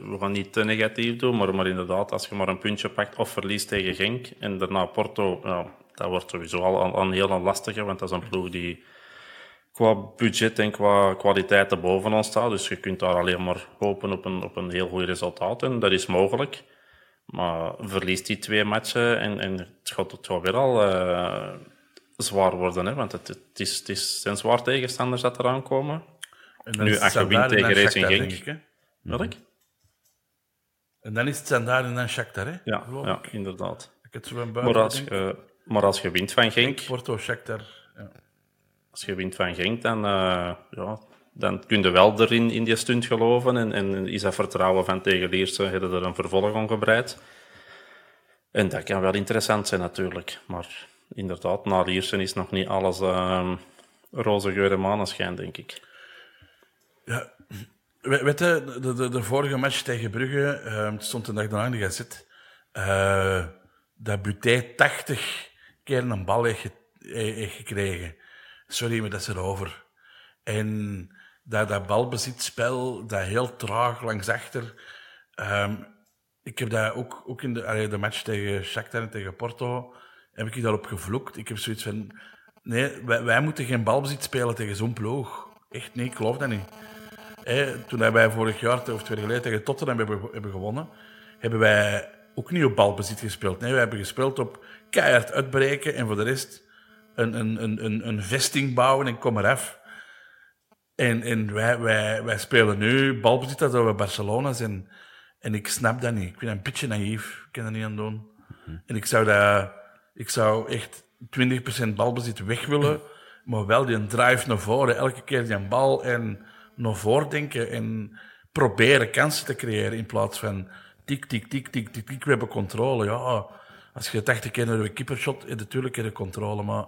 we gaan niet te negatief doen, maar, maar inderdaad, als je maar een puntje pakt of verliest tegen Genk en daarna Porto, ja, dat wordt sowieso al, een heel lastige, want dat is een ploeg die qua budget en qua kwaliteit erboven ons staat. Dus je kunt daar alleen maar hopen op een, op een heel goed resultaat en dat is mogelijk. Maar verliest die twee matchen en, en het, gaat, het gaat weer al eh, zwaar worden, hè, want het, het, is, het is, zijn zwaar tegenstanders dat eraan komen. En dan Nu, als je wint tegen Racing Genk. denk ik, hè? Welk? En dan is het Standaard en dan Shakhtar, hè? Ja, Geloof ja ik. inderdaad. Ik het zo Maar als, je, maar als je wint van Genk, Porto, Shakhtar. Ja. als je wint van Genk, dan, eh, ja, dan kun je wel erin in die stunt geloven. En, en is dat vertrouwen van tegen Lierse, hebben er een vervolg aan gebreid. En dat kan wel interessant zijn natuurlijk. Maar inderdaad, na Lierse is nog niet alles ehm, roze geur en maneschijn, denk ik. Ja, we- weet je, de, de, de vorige match tegen Brugge, ehm, stond een dag daarna in de gazet, eh, dat Buté 80 keer een bal he- heeft gekregen. Sorry, maar dat is erover. En dat, dat balbezitspel, dat heel traag langs achter. ehm, ik heb dat ook, ook in de, allee, de match tegen Shakhtar en tegen Porto, heb ik daarop gevloekt. Ik heb zoiets van, nee, wij, wij moeten geen balbezit spelen tegen zo'n ploeg. Echt niet, ik geloof dat niet. toen wij vorig jaar of twee jaar geleden tegen Tottenham hebben, hebben gewonnen, hebben wij ook niet op balbezit gespeeld. Nee, we hebben gespeeld op keihard uitbreken en voor de rest een, een, een, een, een vesting bouwen en kom eraf. En, en wij, wij, wij spelen nu balbezit alsof we Barcelona zijn. En ik snap dat niet. Ik ben een beetje naïef. Ik kan er niet aan doen. En ik zou, dat, ik zou echt 20% balbezit weg willen, maar wel die drive naar voren. Elke keer die bal en naar voren denken en proberen kansen te creëren in plaats van tik, tik, tik, tik, tik, tik. We hebben controle. Ja, als je 80 keer naar de keepershot, heb natuurlijk heb je controle, maar...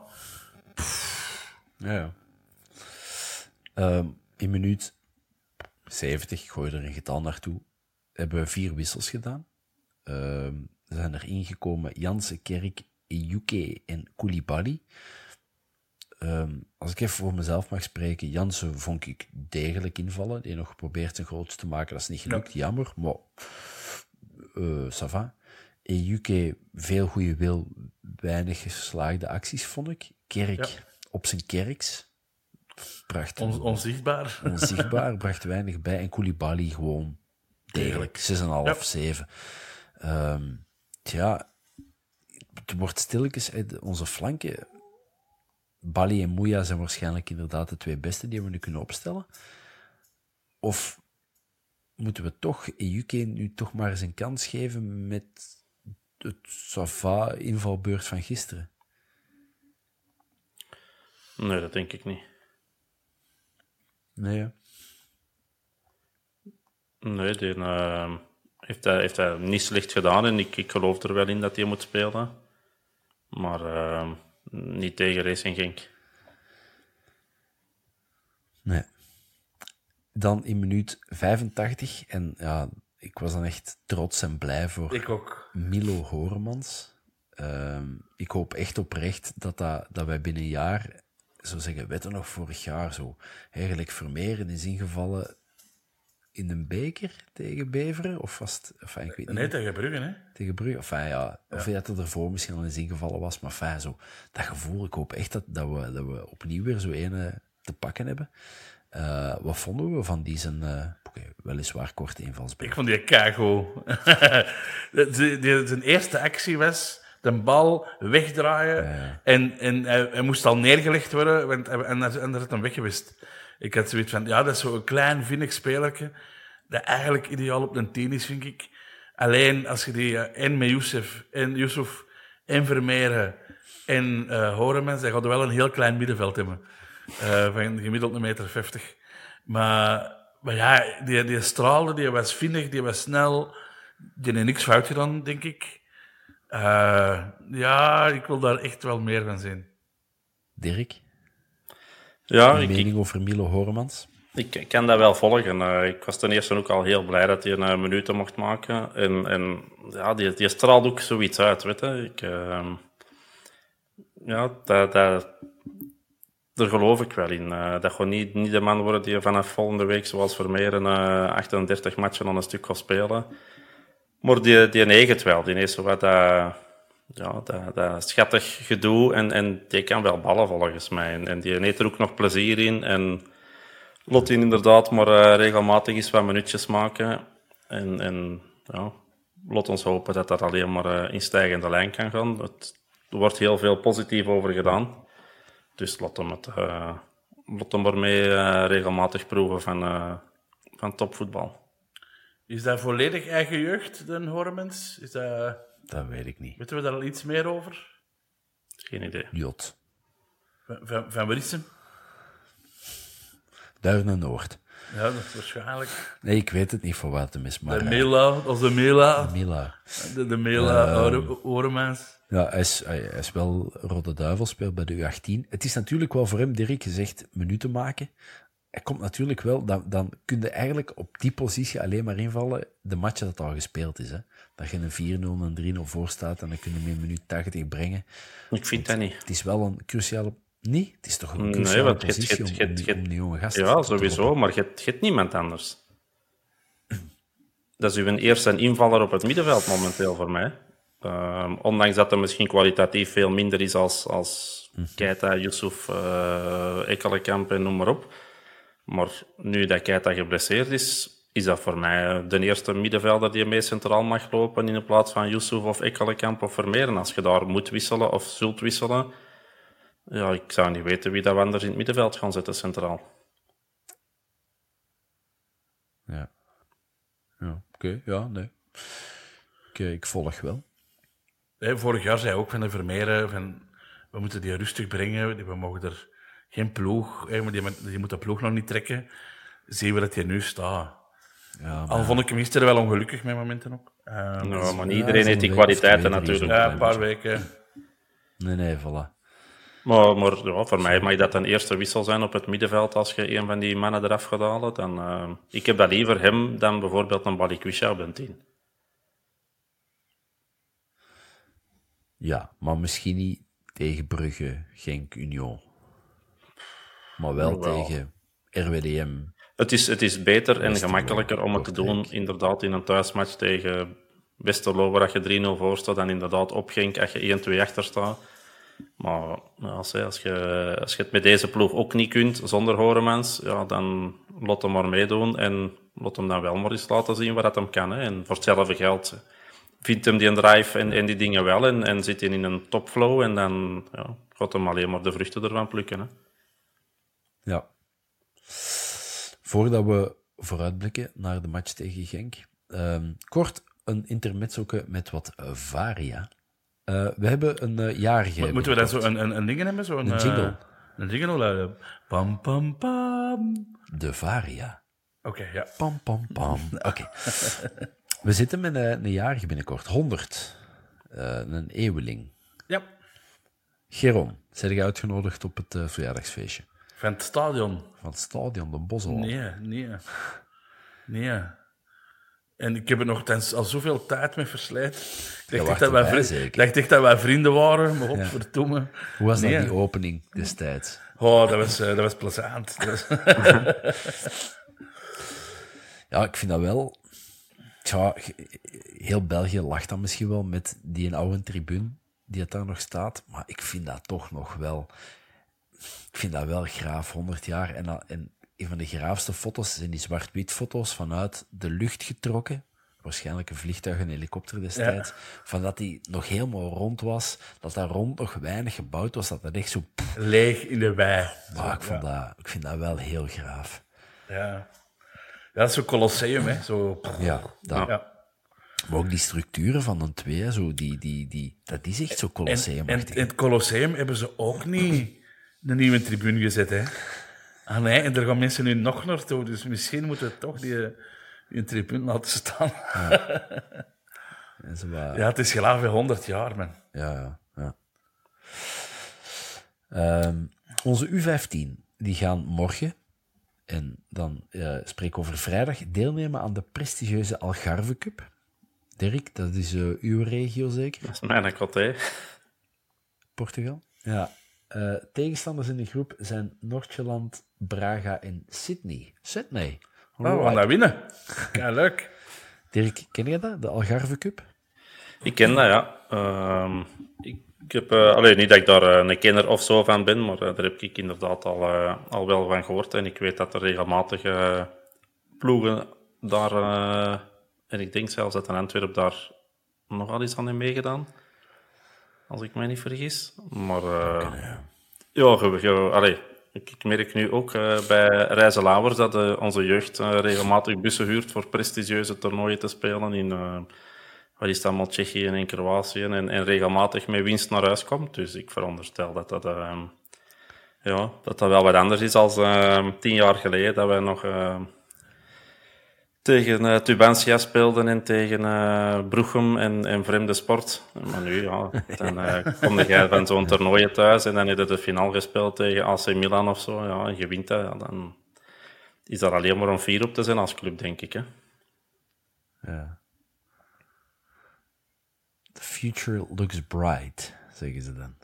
Ja, ja. Ehm, in minuut 70, ik gooi er een getal naartoe, hebben we vier wissels gedaan. Ehm, er zijn er ingekomen Jansen, Kerk, Yuke en Koulibaly. Ehm, als ik even voor mezelf mag spreken, Jansen vond ik degelijk invallen. Die nog geprobeerd zijn grootste te maken, dat is niet gelukt, jammer. Maar, uh, ça va. Ejuke, veel goede wil, weinig geslaagde acties, vond ik. Kerk op zijn kerks. Bracht onzichtbaar. Onzichtbaar, bracht weinig bij. En Koulibaly gewoon degelijk. 6,5, ja. 7. Um, tja, het wordt stilletjes onze flanken. Bali en Mouya zijn waarschijnlijk inderdaad de twee beste die we nu kunnen opstellen. Of moeten we toch EUK nu toch maar eens een kans geven met het Sava invalbeurt van gisteren? Nee, dat denk ik niet. Nee, Nee, die uh, heeft, hij, heeft hij niet slecht gedaan en ik, ik geloof er wel in dat hij moet spelen. Maar uh, niet tegen Racing Genk. Nee. Dan in minuut 85 en ja, ik was dan echt trots en blij voor ik ook. Milo Horemans. Uh, ik hoop echt oprecht dat, dat, dat wij binnen een jaar, zo zeggen, wetten nog vorig jaar zo, eigenlijk Vermeer is ingevallen in een beker tegen Beveren? Of vast, enfin, ik weet niet. Nee, tegen Brugge, hè? Tegen Brugge, enfin, ja. ja. Of dat er ervoor misschien al eens ingevallen was, maar fijn, zo. Dat gevoel, ik hoop echt dat, dat, we, dat we opnieuw weer zo een te pakken hebben. Uh, wat vonden we van die zijn, uh, okay, weliswaar korte invalsbeurt? Ik vond die kago. zijn eerste actie was de bal wegdraaien ja. en, en hij, hij, moest al neergelegd worden want, en, en, en er zit hem weggewist. Ik had zoiets van, ja, dat is zo'n klein, vinnig spelertje, dat eigenlijk ideaal op een tien is, vind ik. Alleen als je die en met Youssef en Yusuf en en uh, Horemans, dan gaat wel een heel klein middenveld hebben. Uh, van gemiddeld een meter 50. Maar, maar ja, die, die straalde, die was vinnig, die was snel. Die heeft niks fout gedaan, denk ik. Uh, ja, ik wil daar echt wel meer van zien. Dirk? Ja, Een mening over Milo Horemans? Ik kan dat wel volgen. Uh, ik was ten eerste ook al heel blij dat hij een uh, minuten mocht maken. En, en ja, die, die straalt ook zoiets uit, weet je. Ik, uh, ja, dat, dat, daar geloof ik wel in. Uh, dat gewoon niet, niet de man worden die vanaf volgende week, zoals Vermeer, een 38 matchen aan een stuk gaat spelen. Maar die, die neigt het wel. Die heeft zo wat ja, dat, dat schattig gedoe en, en die kan wel ballen volgens mij. En, en die neemt er ook nog plezier in. En lot in inderdaad maar uh, regelmatig eens wat minuutjes maken. En, en ja, lot ons hopen dat dat alleen maar uh, in stijgende lijn kan gaan. Het, er wordt heel veel positief over gedaan. Dus laat hem, het, uh, laat hem ermee regelmatig proeven van, van topvoetbal. Is dat volledig eigen jeugd, de Hormens? Is dat... Dat weet ik niet. Weten we daar al iets meer over? Geen idee. Jot. Van, van, van waar is hem? Duinen Noord. Ja, dat is waarschijnlijk. Nee, ik weet het niet voor wat hem is. Maar, de Mela, of de Mela. De Mela. De, de Mela, uh, Ja, hij is, hij, is wel Rode Duivel, speelt bij de U18. Het is natuurlijk wel voor hem, Dirk, gezegd minuten maken. Hij komt natuurlijk wel, dan, dan kun je eigenlijk op die positie alleen maar invallen de match dat al gespeeld is. Hè dat je een 4-0 en 3-0 voor staat en dan kun je hem in minuut 80 brengen. Ik vind dat niet. Het is wel een cruciale... Nee, het is toch een cruciale nee, positie het, het, het, om, die jonge gasten Ja, sowieso, maar je hebt niemand anders. Dat is uw eerste invaller op het middenveld momenteel voor mij. Uh, ondanks dat hij misschien kwalitatief veel minder is als, als mm. Keita, Yusuf, uh, Ekkelenkamp en noem maar op. Maar nu dat Keita geblesseerd is, is dat voor mij de eerste middenvelder die mee centraal mag lopen in plaats van Yusuf of Ekkelenkamp of Vermeeren. Als je daar moet wisselen of zult wisselen, ja, ik zou niet weten wie dat we anders in het middenveld gaan zetten centraal. Ja. Ja, oké. Ja, nee. Oké, ik volg wel. Vorig jaar zei ook van de Vermeeren van we moeten die rustig brengen, we mogen er geen ploeg, hè, maar die, die moet de ploeg nog niet trekken. Zien we dat hij nu staat. Ja, maar- Al vond ik hem gisteren wel ongelukkig met momenten ook. Ehm, Ja, maar niet ja, iedereen heeft die kwaliteiten natuurlijk. ja, een paar weken. Nee, nee, voilà. Maar, maar ja, voor mij mag dat een eerste wissel zijn op het middenveld als je een van die mannen eraf gaat halen. Dan, eh, ik heb dat liever hem dan bijvoorbeeld een Balikwisha op een 10. Ja, maar misschien niet tegen Brugge, Genk, Union. Maar wel Wel. tegen RWDM. Het is, het is beter en gemakkelijker om het te doen, inderdaad, in een thuismatch tegen Westerlo, waar je 3-0 voor staat, dan inderdaad op Genk als je 1-2 achter staat. Maar als, je- als, je, als je het met deze ploeg ook niet kunt, zonder Horemans, ja, dan laat hem maar meedoen en laat hem dan wel maar eens laten zien wat dat hem kan. Hè. En voor hetzelfde geld vindt hem die drive en, en die dingen wel en, en zit hij in een topflow en dan ja, gaat hem alleen maar de vruchten ervan plukken. Hè. Ja. Voordat we vooruitblikken naar de match tegen Genk, ehm, kort een intermezzoke met wat varia. Eh, we hebben een eh, jarige. Mo- Moeten we dan zo een, een, een ding hebben? Zo een, Een jingle. eh, een jingle luiden. Pam, pam, pam. De varia. Oké, ja. Pam, pam, pam. Oké. We zitten met een, een jarige binnenkort. 100. Eh, een eeuweling. Ja. Geron, zijn je uitgenodigd op het verjaardagsfeestje Van het stadion. van het stadion de Bosel? Nee, nee. Nee. En ik heb er nog tens- al zoveel tijd mee verslijt. Ik dacht, echt dat wij ik dacht echt dat wij vrienden waren, maar godverdomme. Hoe was Nee. dat, die opening destijds? Oh, dat was, eh, dat was plezant. Ja, ik vind dat wel... Ja, heel België lacht dan misschien wel met die oude tribune die het daar nog staat, maar ik vind dat toch nog wel... Ik vind dat wel graaf, 100 jaar. En, en een van de graafste foto's zijn die zwart-wit foto's vanuit de lucht getrokken. Waarschijnlijk een vliegtuig, een helikopter destijds. Van dat die nog helemaal rond was, dat daar rond nog weinig gebouwd was, dat dat echt zo... Leeg in de wei. Ah, ik, vond dat, ik vind dat wel heel graaf. Ja. dat is zo'n colosseum, hè. Zo, Ja, dat. ja. Maar ook die structuren van een twee, zo, die, die, die, dat is echt zo En, colosseum. en in het Colosseum hebben ze ook niet een nieuwe tribune gezet, hè. Ah nee, en er gaan mensen nu nog naartoe, dus misschien moeten we toch die, die tribune laten staan. Zo wat- Ja, het is gelaag weer 100 jaar, man. Ja, ja. ja. Ehm, onze U15 die gaan morgen, en dan eh spreek ik over vrijdag, deelnemen aan de prestigieuze Algarve Cup. Dirk, dat is eh, uw regio zeker? Dat is mijn coté. Portugal? Ja. Eh, tegenstanders in de groep zijn Noord-Jeland, Braga en Sydney. Sydney. Oh, we gaan dat winnen. Ja, leuk. Dirk, ken je dat? De Algarve Cup? Ik ken dat, ja. Ehm, ik, ik heb, eh, alleen niet dat ik daar eh, een kenner of zo van ben, maar daar heb ik inderdaad al, al wel van gehoord. En ik weet dat er regelmatig eh, ploegen daar, eh, en ik denk zelfs dat een Antwerp daar nogal iets aan heeft meegedaan. Als ik mij niet vergis. Maar eh, ja, ge- ge- allee, ik, ik merk nu ook eh, bij Reizen Lauwers dat eh, onze jeugd regelmatig bussen huurt voor prestigieuze toernooien te spelen in wat is allemaal, Tsjechië en Kroatië en, en regelmatig met winst naar huis komt. Dus ik veronderstel dat dat, ja, dat, dat wel wat anders is als eh, tien jaar geleden dat wij nog tegen eh, Tubantia speelden en tegen eh Broechem en, en Vreemde Sport. Maar nu, ja, dan eh kom jij van zo'n toernooi thuis en dan heb je de finale gespeeld tegen AC Milan of zo. Ja, en je wint dat, ja, dan is daar alleen maar om vier op te zijn als club, denk ik. Hè. Ja. The future looks bright, zeggen ze dan.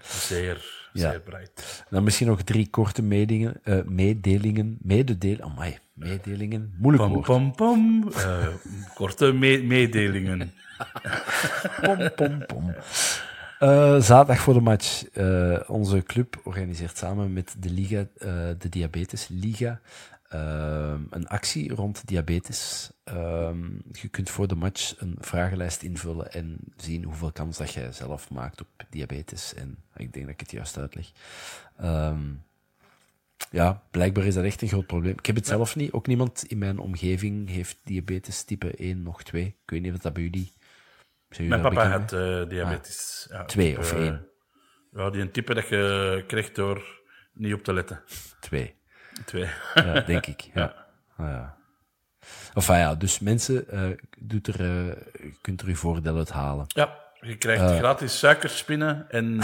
Zeer, Ja. zeer breed. Dan misschien nog drie korte meedingen, eh, meedelingen. Mededelen. Amai, meedelingen. Moeilijk Pam, woord. pam, pam. Eh, korte me- meedelingen. Pom, pom, pom. Eh, zaterdag voor de match. Eh, onze club organiseert samen met de Liga, eh, de Diabetes Liga, een actie rond diabetes. Ehm, je kunt voor de match een vragenlijst invullen en zien hoeveel kans dat jij zelf maakt op diabetes. En ik denk dat ik het juist uitleg. Ehm, ja, blijkbaar is dat echt een groot probleem. Ik heb het zelf niet. Ook niemand in mijn omgeving heeft diabetes type 1 nog 2. Ik weet niet of dat bij jullie... Mijn papa had eh, diabetes. Ja, Twee type, of eh, één? Ja, die een type dat je krijgt door niet op te letten. Twee. Twee. Ja, denk ik. Ja. Ah, ja. Enfin ja, dus mensen, eh, doet er, eh, je kunt er uw voordeel uit halen. Ja, je krijgt Eh. gratis suikerspinnen en,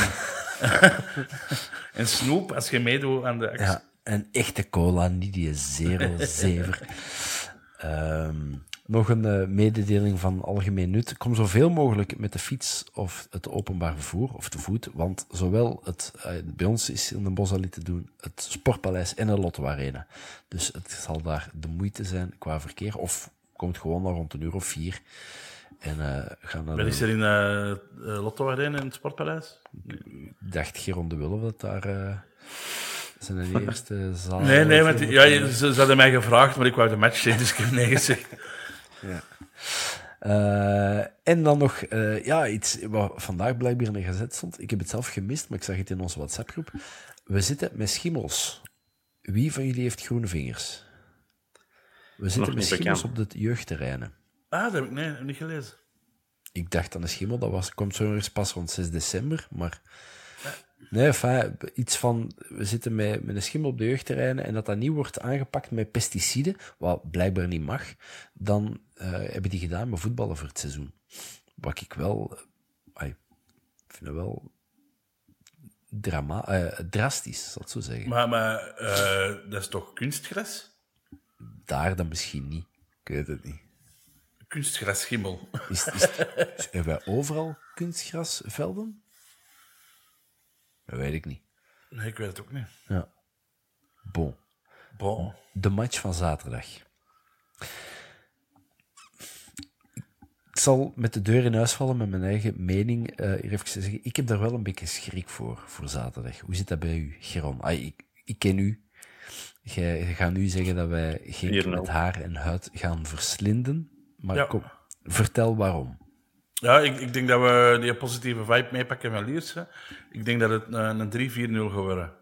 en snoep als je meedoet aan de actie. Ja, een echte cola, niet die zero zever. Ehm, nog een eh, mededeling van algemeen nut. Kom zoveel mogelijk met de fiets of het openbaar vervoer, of te voet, want zowel het, eh, bij ons is in de Bosalie te doen, het Sportpaleis en de Lotto Arena. Dus het zal daar de moeite zijn qua verkeer, of komt gewoon nog rond een uur of vier. En eh gaan naar de- is er in Lotto Arena in het Sportpaleis? Ik dacht Geron de Wille dat daar zijn eerste zaal... Nee, nee, want, ja, Ja, ze, ze hadden mij gevraagd, maar ik wou de match zien, dus ik heb nee gezegd. Eh, en dan nog eh, ja, iets wat vandaag blijkbaar in de gazet stond. Ik heb het zelf gemist, maar ik zag het in onze WhatsApp-groep. We zitten met schimmels. Wie van jullie heeft groene vingers? We zitten met schimmels bekend. op de jeugdterreinen. Ah, dat heb ik nee, niet gelezen. Ik dacht aan een schimmel, dat was, komt zo ergens pas rond 6 december, maar... Nee, enfin, iets van, we zitten met, met een schimmel op de jeugdterreinen en dat dat niet wordt aangepakt met pesticiden, wat blijkbaar niet mag, dan eh, hebben die gedaan met voetballen voor het seizoen. Wat ik wel, eh, ik vind het wel drama, eh, drastisch, zal ik zo zeggen. Maar, maar dat is toch kunstgras? Daar dan misschien niet. Ik weet het niet. Kunstgrasschimmel. Is, is- hebben wij overal kunstgrasvelden? Dat weet ik niet. Nee, ik weet het ook niet. Ja. Bon. Bon. De match van zaterdag. Ik zal met de deur in huis vallen met mijn eigen mening eh, hier even zeggen. Ik heb daar wel een beetje schrik voor, voor zaterdag. Hoe zit dat bij u, Geron? Ah, ik, ik ken u. Jij gaat nu zeggen dat wij geen 4-0. met haar en huid gaan verslinden. Maar Ja. kom, vertel waarom. Ja, ik, ik denk dat we die positieve vibe meepakken van Lierse. Ik denk dat het een, een 3-4-0 geworden.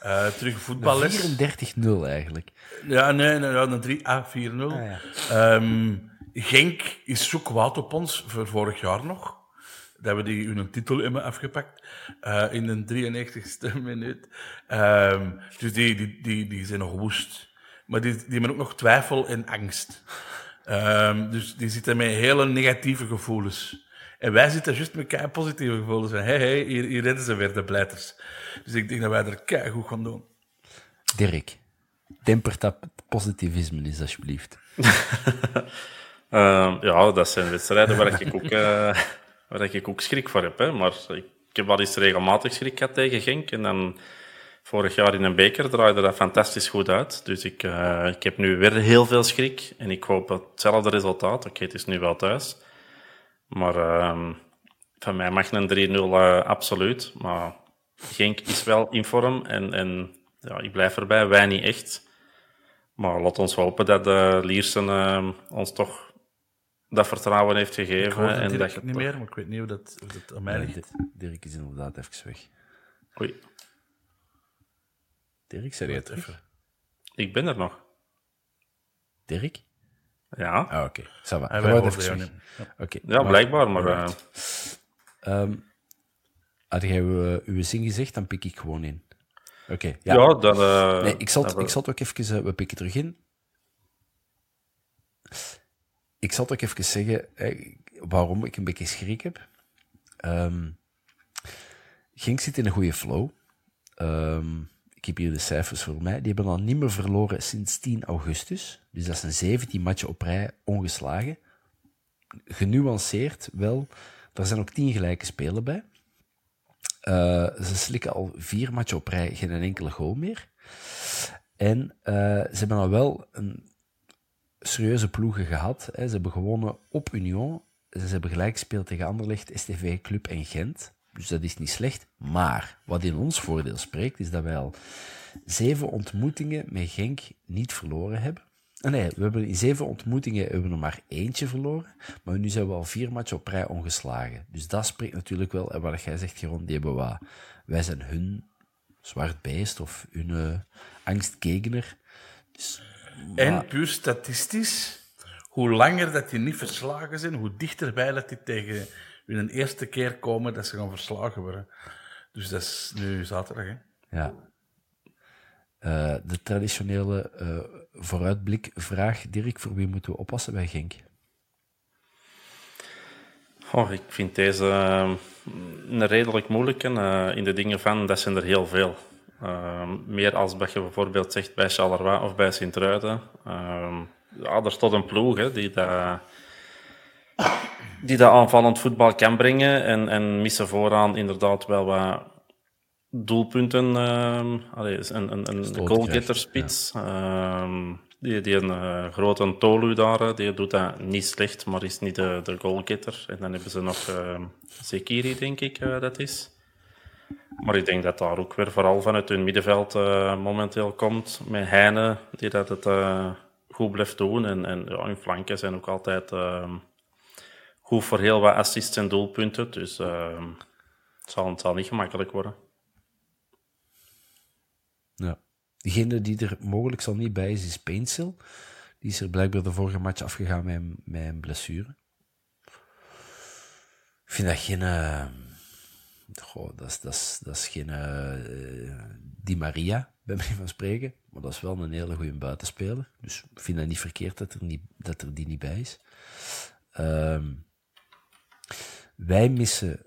Eh terug voetballes. 34-0 eigenlijk. Ja, nee, nee ja, een 3 A 4-0. ja. Ehm, Genk is zo kwaad op ons voor vorig jaar nog. Dat we die hun titel hebben afgepakt eh, in de 93ste minuut. Ehm, dus die, die, die, die zijn nog woest. Maar die, die hebben ook nog twijfel en angst. Ehm, dus die zitten met hele negatieve gevoelens. En wij zitten juist met kei positieve gevoelens. Van, hey, hey, hier, hier redden ze weer de pleiters. Dus ik denk dat wij er kei goed gaan doen. Dirk, temper dat positivisme is, alsjeblieft. Ehm, ja, dat zijn wedstrijden waar ik ook, eh, waar ik ook schrik voor heb. Hè. Maar ik, ik heb wel eens regelmatig schrik gehad tegen Genk. En dan vorig jaar in een beker draaide dat fantastisch goed uit. Dus ik, eh, ik heb nu weer heel veel schrik. En ik hoop hetzelfde resultaat. Oké, het is nu wel thuis. Maar ehm, van mij mag een 3-0 eh, absoluut. Maar Genk is wel in vorm. En, en ja, ik blijf erbij, wij niet echt. Maar laat ons hopen dat de Liersen eh, ons toch dat vertrouwen heeft Ik gegeven. hoor het en dat je niet meer, maar ik weet niet hoe dat, hoe dat aan mij ligt. Di- Dirk is inderdaad even weg. Oei, Dirk, het Wacht even? ik ben er nog. Dirk? Ja, Ah, oké. Va. Hij even. Oké. ja blijkbaar. Maar eh, Ehm, had jij uw, uw zin gezegd, dan pik ik gewoon in. Oké, ja. ja, dat... eh, nee, ik zal, ik zal ook even... eh, we pikken terug in. Ik zal het ook even zeggen eh, waarom ik een beetje schrik heb. Ehm Genk zit in een goede flow. Ehm, ik heb hier de cijfers voor mij. Die hebben al niet meer verloren sinds 10 augustus. Dus dat zijn 17 matchen op rij ongeslagen. Genuanceerd wel. Er zijn ook 10 gelijke spelen bij. Eh, ze slikken al vier matchen op rij geen enkele goal meer. En eh, ze hebben al wel een serieuze ploegen gehad. Hè. Ze hebben gewonnen op Union. Ze hebben gelijk gespeeld tegen Anderlecht, STV Club en Gent. Dus dat is niet slecht. Maar wat in ons voordeel spreekt, is dat wij al zeven ontmoetingen met Genk niet verloren hebben. Ah, nee, we hebben in zeven ontmoetingen hebben we er maar eentje verloren. Maar nu zijn we al vier matchen op rij ongeslagen. Dus dat spreekt natuurlijk wel. En wat jij zegt, Geron, die hebben. Wij zijn hun zwart beest of hun uh, En puur statistisch, hoe langer dat die niet verslagen zijn, hoe dichterbij dat die tegen hun eerste keer komen dat ze gaan verslagen worden. Dus dat is nu zaterdag, hè? Ja. Uh, de traditionele uh, vooruitblikvraag, Dirk, voor wie moeten we oppassen bij Genk? Oh, ik vind deze uh, een redelijk moeilijke. Uh, in de dingen van, dat zijn er heel veel. Uh, meer als dat je bijvoorbeeld zegt bij Charleroi of bij Sint-Truiden. ja, er staat een ploeg hè, die dat, die dat aanvallend voetbal kan brengen. En, en missen vooraan inderdaad wel wat doelpunten. Allee, een, een, een goalgetterspits. Ja. Uh, die, die een uh, grote Tolu daar, die doet dat niet slecht, maar is niet de, de goalgetter. En dan hebben ze nog uh, Zekiri, denk ik, uh, dat is. Maar ik denk dat daar ook weer vooral vanuit hun middenveld momenteel komt. Met Heine, die dat het goed blijft doen. En, en ja, hun flanken zijn ook altijd goed voor heel wat assists en doelpunten. Dus het zal, het zal niet gemakkelijk worden. Ja. Degene die er mogelijk zal niet bij is, is Painsil. Die is er blijkbaar de vorige match afgegaan met, met een blessure. Ik vind dat geen... Uh, goh, dat, is, dat, dat is geen uh, Di Maria, bij mij van spreken. Maar dat is wel een hele goede buitenspeler. Dus ik vind dat niet verkeerd dat er, niet, dat er die niet bij is. Uh, wij missen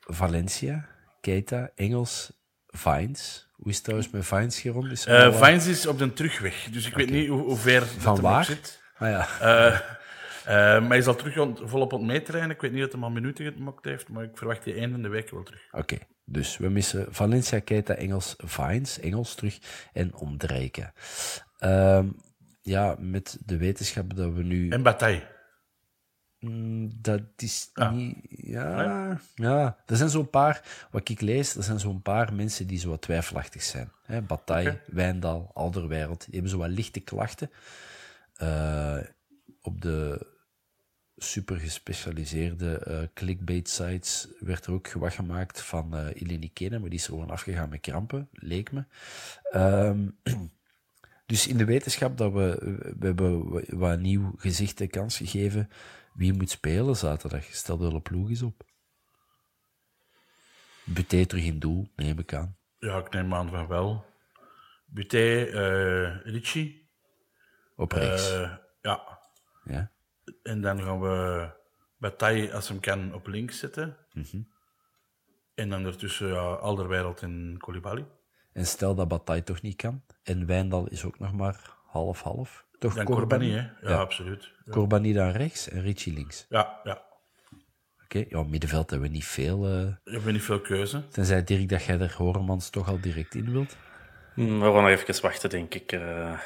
Valencia, Keita, Engels, Vines. Hoe is het trouwens met Vines, Geron? Is uh, Vines is op de terugweg, dus ik okay. weet niet hoe, hoe ver Van waar? zit. Ah, ja. Uh, uh, maar hij zal terug volop ontmeetrainen. Ik weet niet dat hij al minuten gemaakt heeft, maar ik verwacht die einde in de week wel terug. Oké, okay. dus we missen Valencia, Keita, Engels, Vines, Engels terug en Omdrijken. Ehm, ja, met de wetenschap dat we nu... En Bataille. Mm, dat is ah. niet. Ja, nee. ja, er zijn zo'n paar, wat ik lees, er zijn zo'n paar mensen die zo wat twijfelachtig zijn. Hè, Bataille, okay. Wijndal, Alderwereld, die hebben zo wat lichte klachten. Uh, op de super gespecialiseerde uh, clickbait sites werd er ook gewag gemaakt van uh, Eleni Kenen, maar die is er gewoon afgegaan met krampen, leek me. Um, dus in de wetenschap dat we, we hebben wat nieuw gezicht de kans gegeven wie moet spelen zaterdag? Stel de hele ploeg eens op. Buté terug in doel, neem ik aan. Ja, ik neem aan van wel. Buté, uh, Ricci. Op rechts. Uh, ja. ja. En dan gaan we Bataille, als hem kan, op links zetten. Mm -hmm. En dan ertussen ja, Alderwereld en Koulibaly. En stel dat Bataille toch niet kan. En Wijndal is ook nog maar half-half. Toch dan Corbani, hè? Ja, ja, absoluut. Ja. Corbani dan rechts en Ricci links. Ja, ja. Oké, okay. ja, middenveld hebben we niet veel. Uh... We hebben niet veel keuze. Tenzij Dirk dat jij er Horemans toch al direct in wilt. Hmm, we gaan nog even wachten, denk ik. Uh...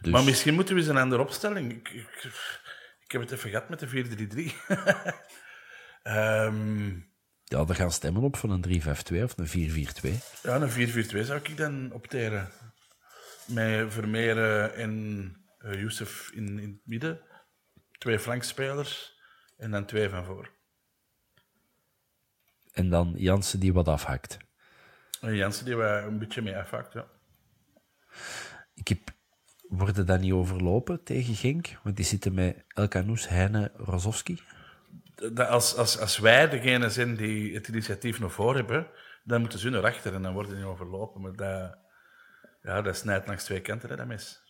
Dus... Maar misschien moeten we eens een andere opstelling. Ik, ik, ik heb het even gehad met de 4-3-3. um... Ja, er gaan stemmen op van een 3-5-2 of een 4-4-2. Ja, een 4-4-2 zou ik dan opteren met Vermeer en uh, Youssef in, in het midden. Twee flankspelers en dan twee van voor. En dan Jansen die wat afhakt. En Jansen die wat een beetje mee afhakt, ja. Ik heb, worden dat niet overlopen tegen Genk? Want die zitten met Elkanous, Heine, Rozovski. Als, als, als wij degene zijn die het initiatief nog voor hebben, dan moeten ze erachter en dan worden die overlopen. Maar dat ja, dat snijdt langs twee kanten, hè, dat mes.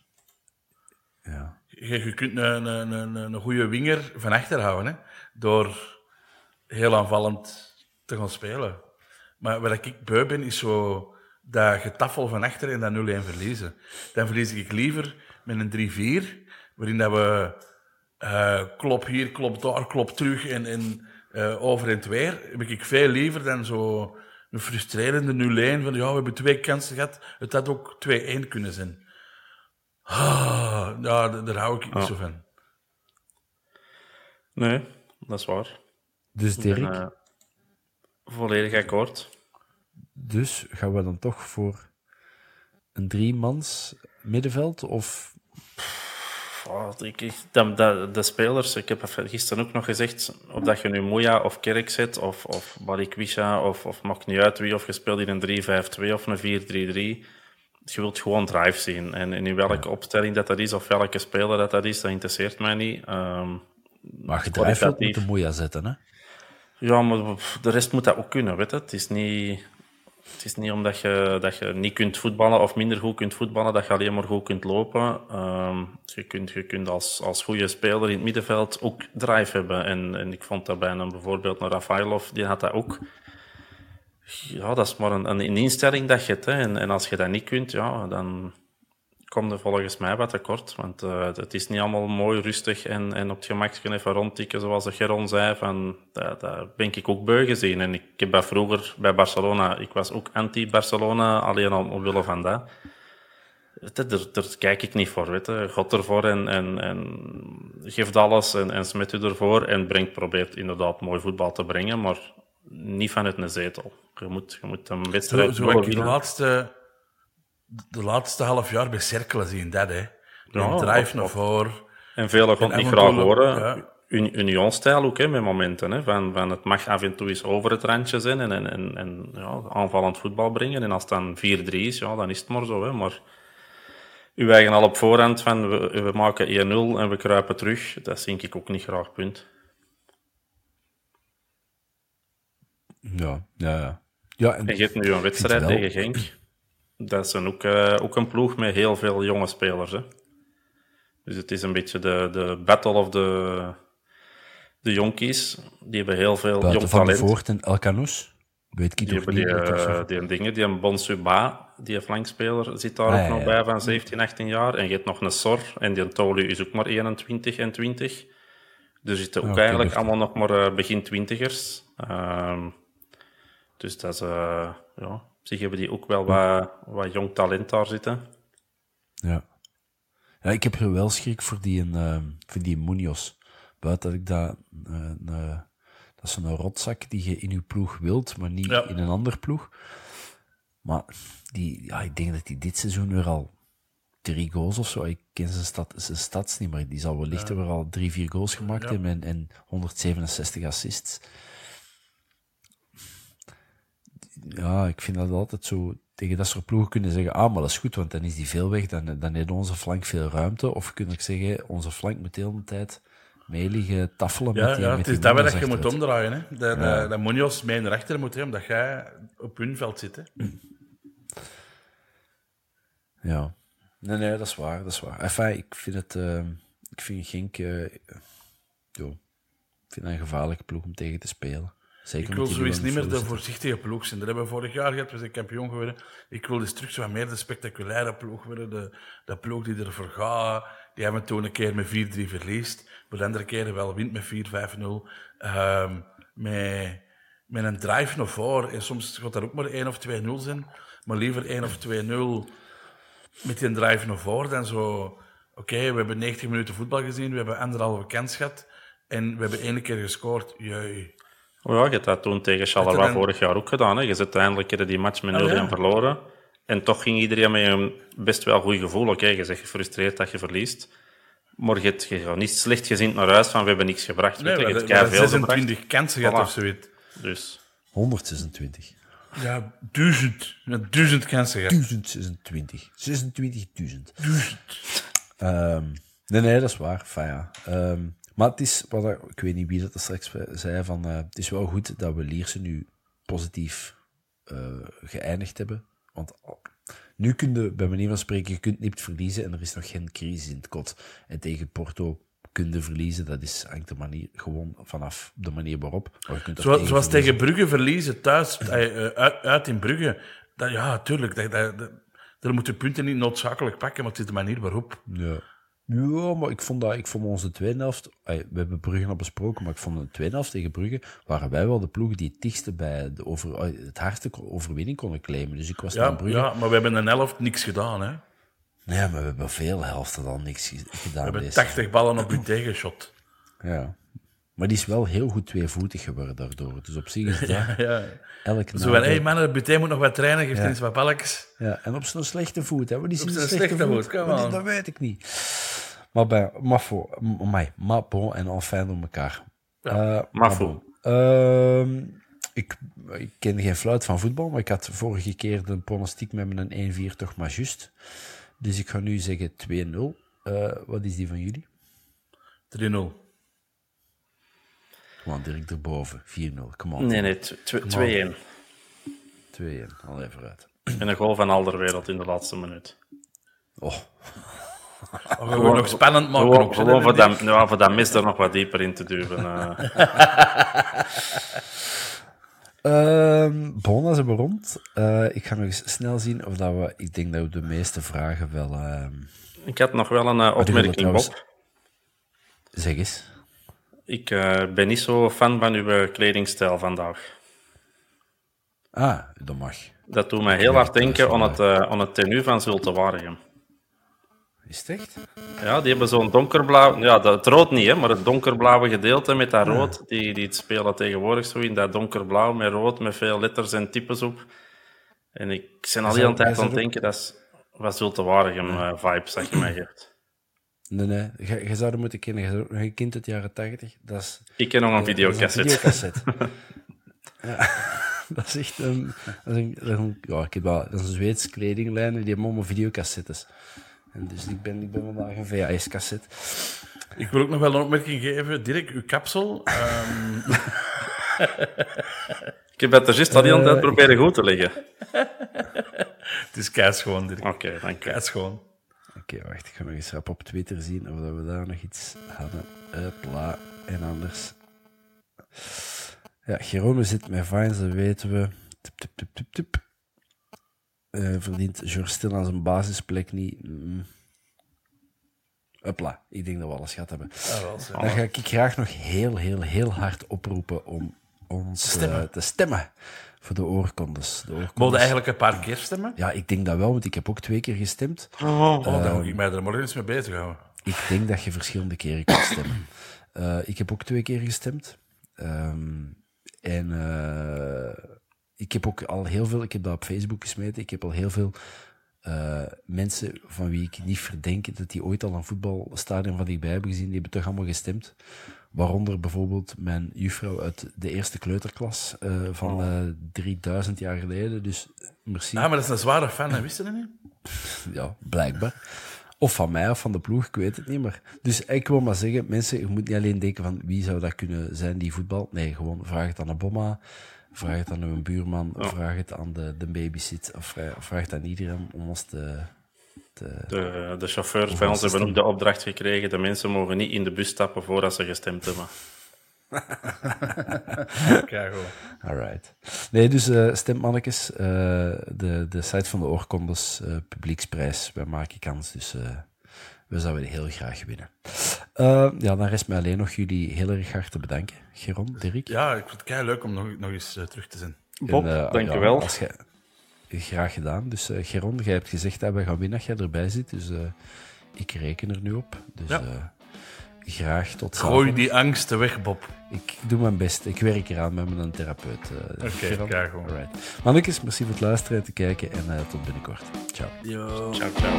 Ja. Je, je kunt een, een, een, een goede winger van achter houden, hè, door heel aanvallend te gaan spelen. Maar wat ik beu ben, is zo dat getaffel van achter en dat 0-1 verliezen. Dan verlies ik liever met een 3-4, waarin dat we uh, klop hier, klop daar, klop terug en, en uh, over en weer. Heb ik veel liever dan zo een frustrerende 0-1 van ja, we hebben twee kansen gehad. Het had ook 2-1 kunnen zijn. Ah, ja, daar hou ik niet zo van. Nee, dat is waar. Dus Dirk, uh, Volledig akkoord. Dus gaan we dan toch voor een driemans middenveld? Of Oh, ik, de, de, spelers, ik heb gisteren ook nog gezegd, of dat je nu Moya of Kerk zet, of, of Balikwisha, of, of maakt niet uit wie, of je speelt in een 3-5-2 of een 4-3-3. Je wilt gewoon drive zien. En, in welke opstelling dat dat is, of welke speler dat dat is, dat interesseert mij niet. Um, maar je drive met de Moya zetten, hè? Ja, maar de rest moet dat ook kunnen, weet je. Het is niet... Het is niet omdat je, dat je niet kunt voetballen of minder goed kunt voetballen, dat je alleen maar goed kunt lopen. Um, je kunt, je kunt als, als goede speler in het middenveld ook drive hebben. En, en ik vond dat bij een, bijvoorbeeld naar Rafailov, die had dat ook. Ja, dat is maar een, een instelling dat je hebt. Hè. En, en als je dat niet kunt, ja, dan, komt er volgens mij wat tekort. Want uh, het is niet allemaal mooi, rustig en, en op het gemak kunnen even rondtikken, zoals de Geron zei. Van, dat, dat ben ik ook beu gezien. En ik heb dat vroeger bij Barcelona, ik was ook anti-Barcelona, alleen al omwille van dat. Daar, daar kijk ik niet voor, weet je. God ervoor en, en, en geeft alles en, en smet u ervoor en brengt, probeert inderdaad mooi voetbal te brengen, maar niet vanuit een zetel. Je moet, je moet een wedstrijd... Zo, zo ik de laatste de laatste half jaar bij cirkelen zien, dat hè. Ja, drive naar voren. En velen gaan niet graag horen. Ja. Union-stijl ook, hè, met momenten. Hè, van, van het mag af en toe eens over het randje zijn en, en, en, en ja, aanvallend voetbal brengen. En als het dan 4-3 is, ja, dan is het maar zo. Hè, maar u eigen al op voorhand van we, we maken 1-0 en we kruipen terug, dat zie ik ook niet graag, punt. Ja, ja, ja. ja en, en je hebt nu een wedstrijd tegen Genk dat is ook, uh, ook een ploeg met heel veel jonge spelers. Hè. Dus het is een beetje de, de battle of de, de jonkies. Die hebben heel veel Buiten jong van talent. Van Voort en Elkanous? Weet ik die hebben die, uh, die dingen, die een Bonsuba, die flankspeler, zit daar ah, ook ja, nog ja. bij van 17, 18 jaar. En je hebt nog een Sor, en die Tolu is ook maar 21 en 20. Dus zitten ook okay, eigenlijk allemaal nog maar uh, begin twintigers. Uh, dus dat is, uh, ja, zich hebben die ook wel wat, wat jong talent daar zitten. Ja. Ja, ik heb er wel schrik voor die, uh, voor die Munoz. Buiten dat ik dat... Uh, uh, dat is zo'n rotzak die je in je ploeg wilt, maar niet ja. in een ander ploeg. Maar die, ja, ik denk dat hij dit seizoen weer al drie goals of zo. Ik ken zijn, stad, zijn stats niet, maar die zal wellicht ja. weer al drie, vier goals gemaakt ja. hebben en, en 167 assists ja, ik vind dat altijd zo tegen dat soort ploegen kunnen zeggen, ah, maar dat is goed, want dan is die veel weg, dan, dan heeft onze flank veel ruimte. Of kun ik zeggen, onze flank moet de hele tijd meeliggen taffelen ja, met die Ja, met het is dat je moet omdraaien. Hè. Dat, ja. dat, Munoz mee naar achter moet, hè, omdat jij op hun veld zit. Hè. Ja. Nee, nee, dat is waar, dat is waar. Enfin, ik vind het... Uh, ik vind Gink... Uh, jo, ik vind dat een gevaarlijke ploeg om tegen te spelen. Zeker ik wil sowieso niet meer de voorzichtige ploeg zijn. Dat hebben we vorig jaar gehad, we zijn kampioen geworden. Ik wil dus terug meer de spectaculaire ploeg worden. De, de ploeg die ervoor gaat. Die hebben toen een keer met 4-3 verliest. Maar de andere keren wel wint met 4-5-0. Um, met, met een drive naar voren. En soms gaat dat ook maar 1 of 2-0 zijn. Maar liever 1 of 2-0 met die drive naar voren dan zo... Oké, okay, we hebben 90 minuten voetbal gezien. We hebben anderhalve kans gehad. En we hebben één keer gescoord. Jee. Oh ja, je hebt dat toen tegen Charleroi dan... vorig jaar ook gedaan. Hè. Je zit uiteindelijk die match met 0-1 oh, ja. verloren. En toch ging iedereen met een best wel goed gevoel. Oké, okay, je bent gefrustreerd dat je verliest. Maar je hebt je niet slecht gezien naar huis van we hebben niks gebracht. Nee, je hebt veel 26 gebracht. kansen gehad voilà. of zoiets. Dus. 126. Ja, duizend. Ja, duizend kansen gehad. 1026. 26.000. Um, nee, nee, dat is waar. Enfin, ja. um, maar het is, wat ik, weet niet wie dat er straks zei, van, uh, het is wel goed dat we Lierse nu positief uh, geëindigd hebben. Want nu kun je, bij manier van spreken, je kunt niet verliezen en er is nog geen crisis in het kot. En tegen Porto kun je verliezen, dat is, hangt de manier, gewoon vanaf de manier waarop. Maar je Zo, tegen zoals verliezen. tegen Brugge verliezen, thuis, uh, uit, uit, in Brugge. Dat, ja, tuurlijk, dat, dat, dat, daar moeten punten niet noodzakelijk pakken, maar het is de manier waarop. Ja. Ja, maar ik vond, dat, ik vond onze tweede helft... We hebben Brugge al besproken, maar ik vond de tweede helft tegen Brugge... waren wij wel de ploeg die het dichtste bij de over, het hardste overwinning konden claimen. Dus ik was ja, Brugge... Ja, maar we hebben een helft niks gedaan, hè? Nee, maar we hebben veel helften dan niks gedaan. We hebben 80 ballen op uw tegenshot. Ja. Maar die is wel heel goed tweevoetig geworden daardoor. Dus op zich is dat Ja. elk Zo van, hé hey, mannen, Buté moet nog wat trainen, geeft eens wat balkjes. Ja, en op zo'n slechte voet. Hè? Wat is Op zijn slechte, slechte voet? voet, dat weet ik niet. Maar bij Mafo, m- mij, maar bon en enfin door elkaar. Eh, maar. Ehm, ik, ik ken geen fluit van voetbal, maar ik had vorige keer de pronostiek met mijn 1-4 toch maar juist. Dus ik ga nu zeggen 2-0. Eh, wat is die van jullie? 3-0. Gewoon direct erboven. 4-0. Come on. Nee, nee, tw- tw- 2-1. 2-1. Al even uit. En een goal van Alderwereld in de laatste minuut. Oh, We nog spannend maken. Gewoon, ook, gewoon voor, we dat, ja, voor dat mis er nog wat dieper in te duwen. eh. Ehm bon, dan zijn we rond. Eh, ik ga nog eens snel zien of dat we... Ik denk dat we de meeste vragen wel... ehm, ik had nog wel een eh, opmerking, trouwens- Bob. zeg eens. Ik eh, ben niet zo fan van uw kledingstijl vandaag. Ah, dat mag. Dat doet mij heel hard denken aan het, aan het tenue van Zulte Waregem. Is het echt? Ja, die hebben zo'n donkerblauw... Ja, dat, het rood niet, hè, maar het donkerblauwe gedeelte met dat rood. Die, die het spelen tegenwoordig zo in dat donkerblauw met rood, met veel letters en types op. En ik ben al heel de tijd aan het denken, dat is wat Zulte Waregem eh, vibes dat je mij geeft. Nee, nee. Je, je zou dat moeten kennen. Je, kind uit de jaren tachtig. Dat is... Ik ken nog een videocassette. videocassette. ja. Dat is echt een... Dat is een, ja, ik heb wel, dat is een Zweeds kledinglijn die hebben allemaal videocassettes. En dus ik ben, ik ben vandaag een VHS-cassette. Ik wil ook nog wel een opmerking geven. Dirk, uw kapsel. ehm, Ik heb het er juist al Eh, proberen goed te leggen. het is keischoon, Dirk. Oké, dank je. Keischoon. Oké, wacht. Ik ga nog eens rap op Twitter zien of dat we daar nog iets hadden. Hupla. En anders... Ja, Jerome zit met Vines, dat weten we. Tup, tup, tup, tup, tup. Eh, verdient Stil aan zijn basisplek niet. Mm. Ik denk dat we alles gehad hebben. Ja, wel, zo. Dan ga ik graag nog heel, heel, heel hard oproepen om ons eh, te stemmen voor de oorkondes. De oorkondes. Mogen eigenlijk een paar keer stemmen? Ja, ik denk dat wel, want ik heb ook twee keer gestemd. Oh, dan moet ik mij er morgen eens mee bezighouden. Ik denk dat je verschillende keren kunt stemmen. Eh, ik heb ook twee keer gestemd. Ehm, en eh, ik heb ook al heel veel, ik heb dat op Facebook gesmeten, ik heb al heel veel eh, mensen van wie ik niet verdenk dat die ooit al een voetbalstadion van dichtbij hebben gezien, die hebben toch allemaal gestemd. Waaronder bijvoorbeeld mijn juffrouw uit de eerste kleuterklas eh, van eh 3000 jaar geleden. Dus merci. Ja, maar dat is een zware fan, hè? wist je dat niet? Ja, blijkbaar. Of van mij of van de ploeg, ik weet het niet. Maar... Dus ik wil maar zeggen, mensen, je moet niet alleen denken van wie zou dat kunnen zijn die voetbal. Nee, gewoon vraag het aan een bomma, vraag het aan een buurman, vraag het aan de, de babysit, of vraag, vraag het aan iedereen om ons te... te... De, de chauffeurs bij een ons hebben ook de opdracht gekregen. De mensen mogen niet in de bus stappen voordat ze gestemd hebben. Kijk gewoon. Alright. Nee, dus eh stemmannetjes, eh, de, de site van de oorkondes, eh, publieksprijs, wij maken kans, dus eh, we zouden heel graag winnen. Eh, ja, dan rest mij alleen nog jullie heel erg hard te bedanken. Geron, Dirk. Ja, ik vind het kei leuk om nog, nog eens eh, terug te zien. Bob, eh, dankjewel. ja, graag gedaan. Dus eh Geron, jij hebt gezegd dat we gaan winnen als jij erbij zit, dus eh, ik reken er nu op. Dus Ja. eh, graag tot Gooi zaterdag. die angsten weg, Bob. Ik doe mijn best. Ik werk eraan met mijn therapeut. Oké, Geron. kijk gewoon. Alright. Mannetjes, merci voor het luisteren en te kijken en eh, tot binnenkort. Ciao. Ciao, ciao.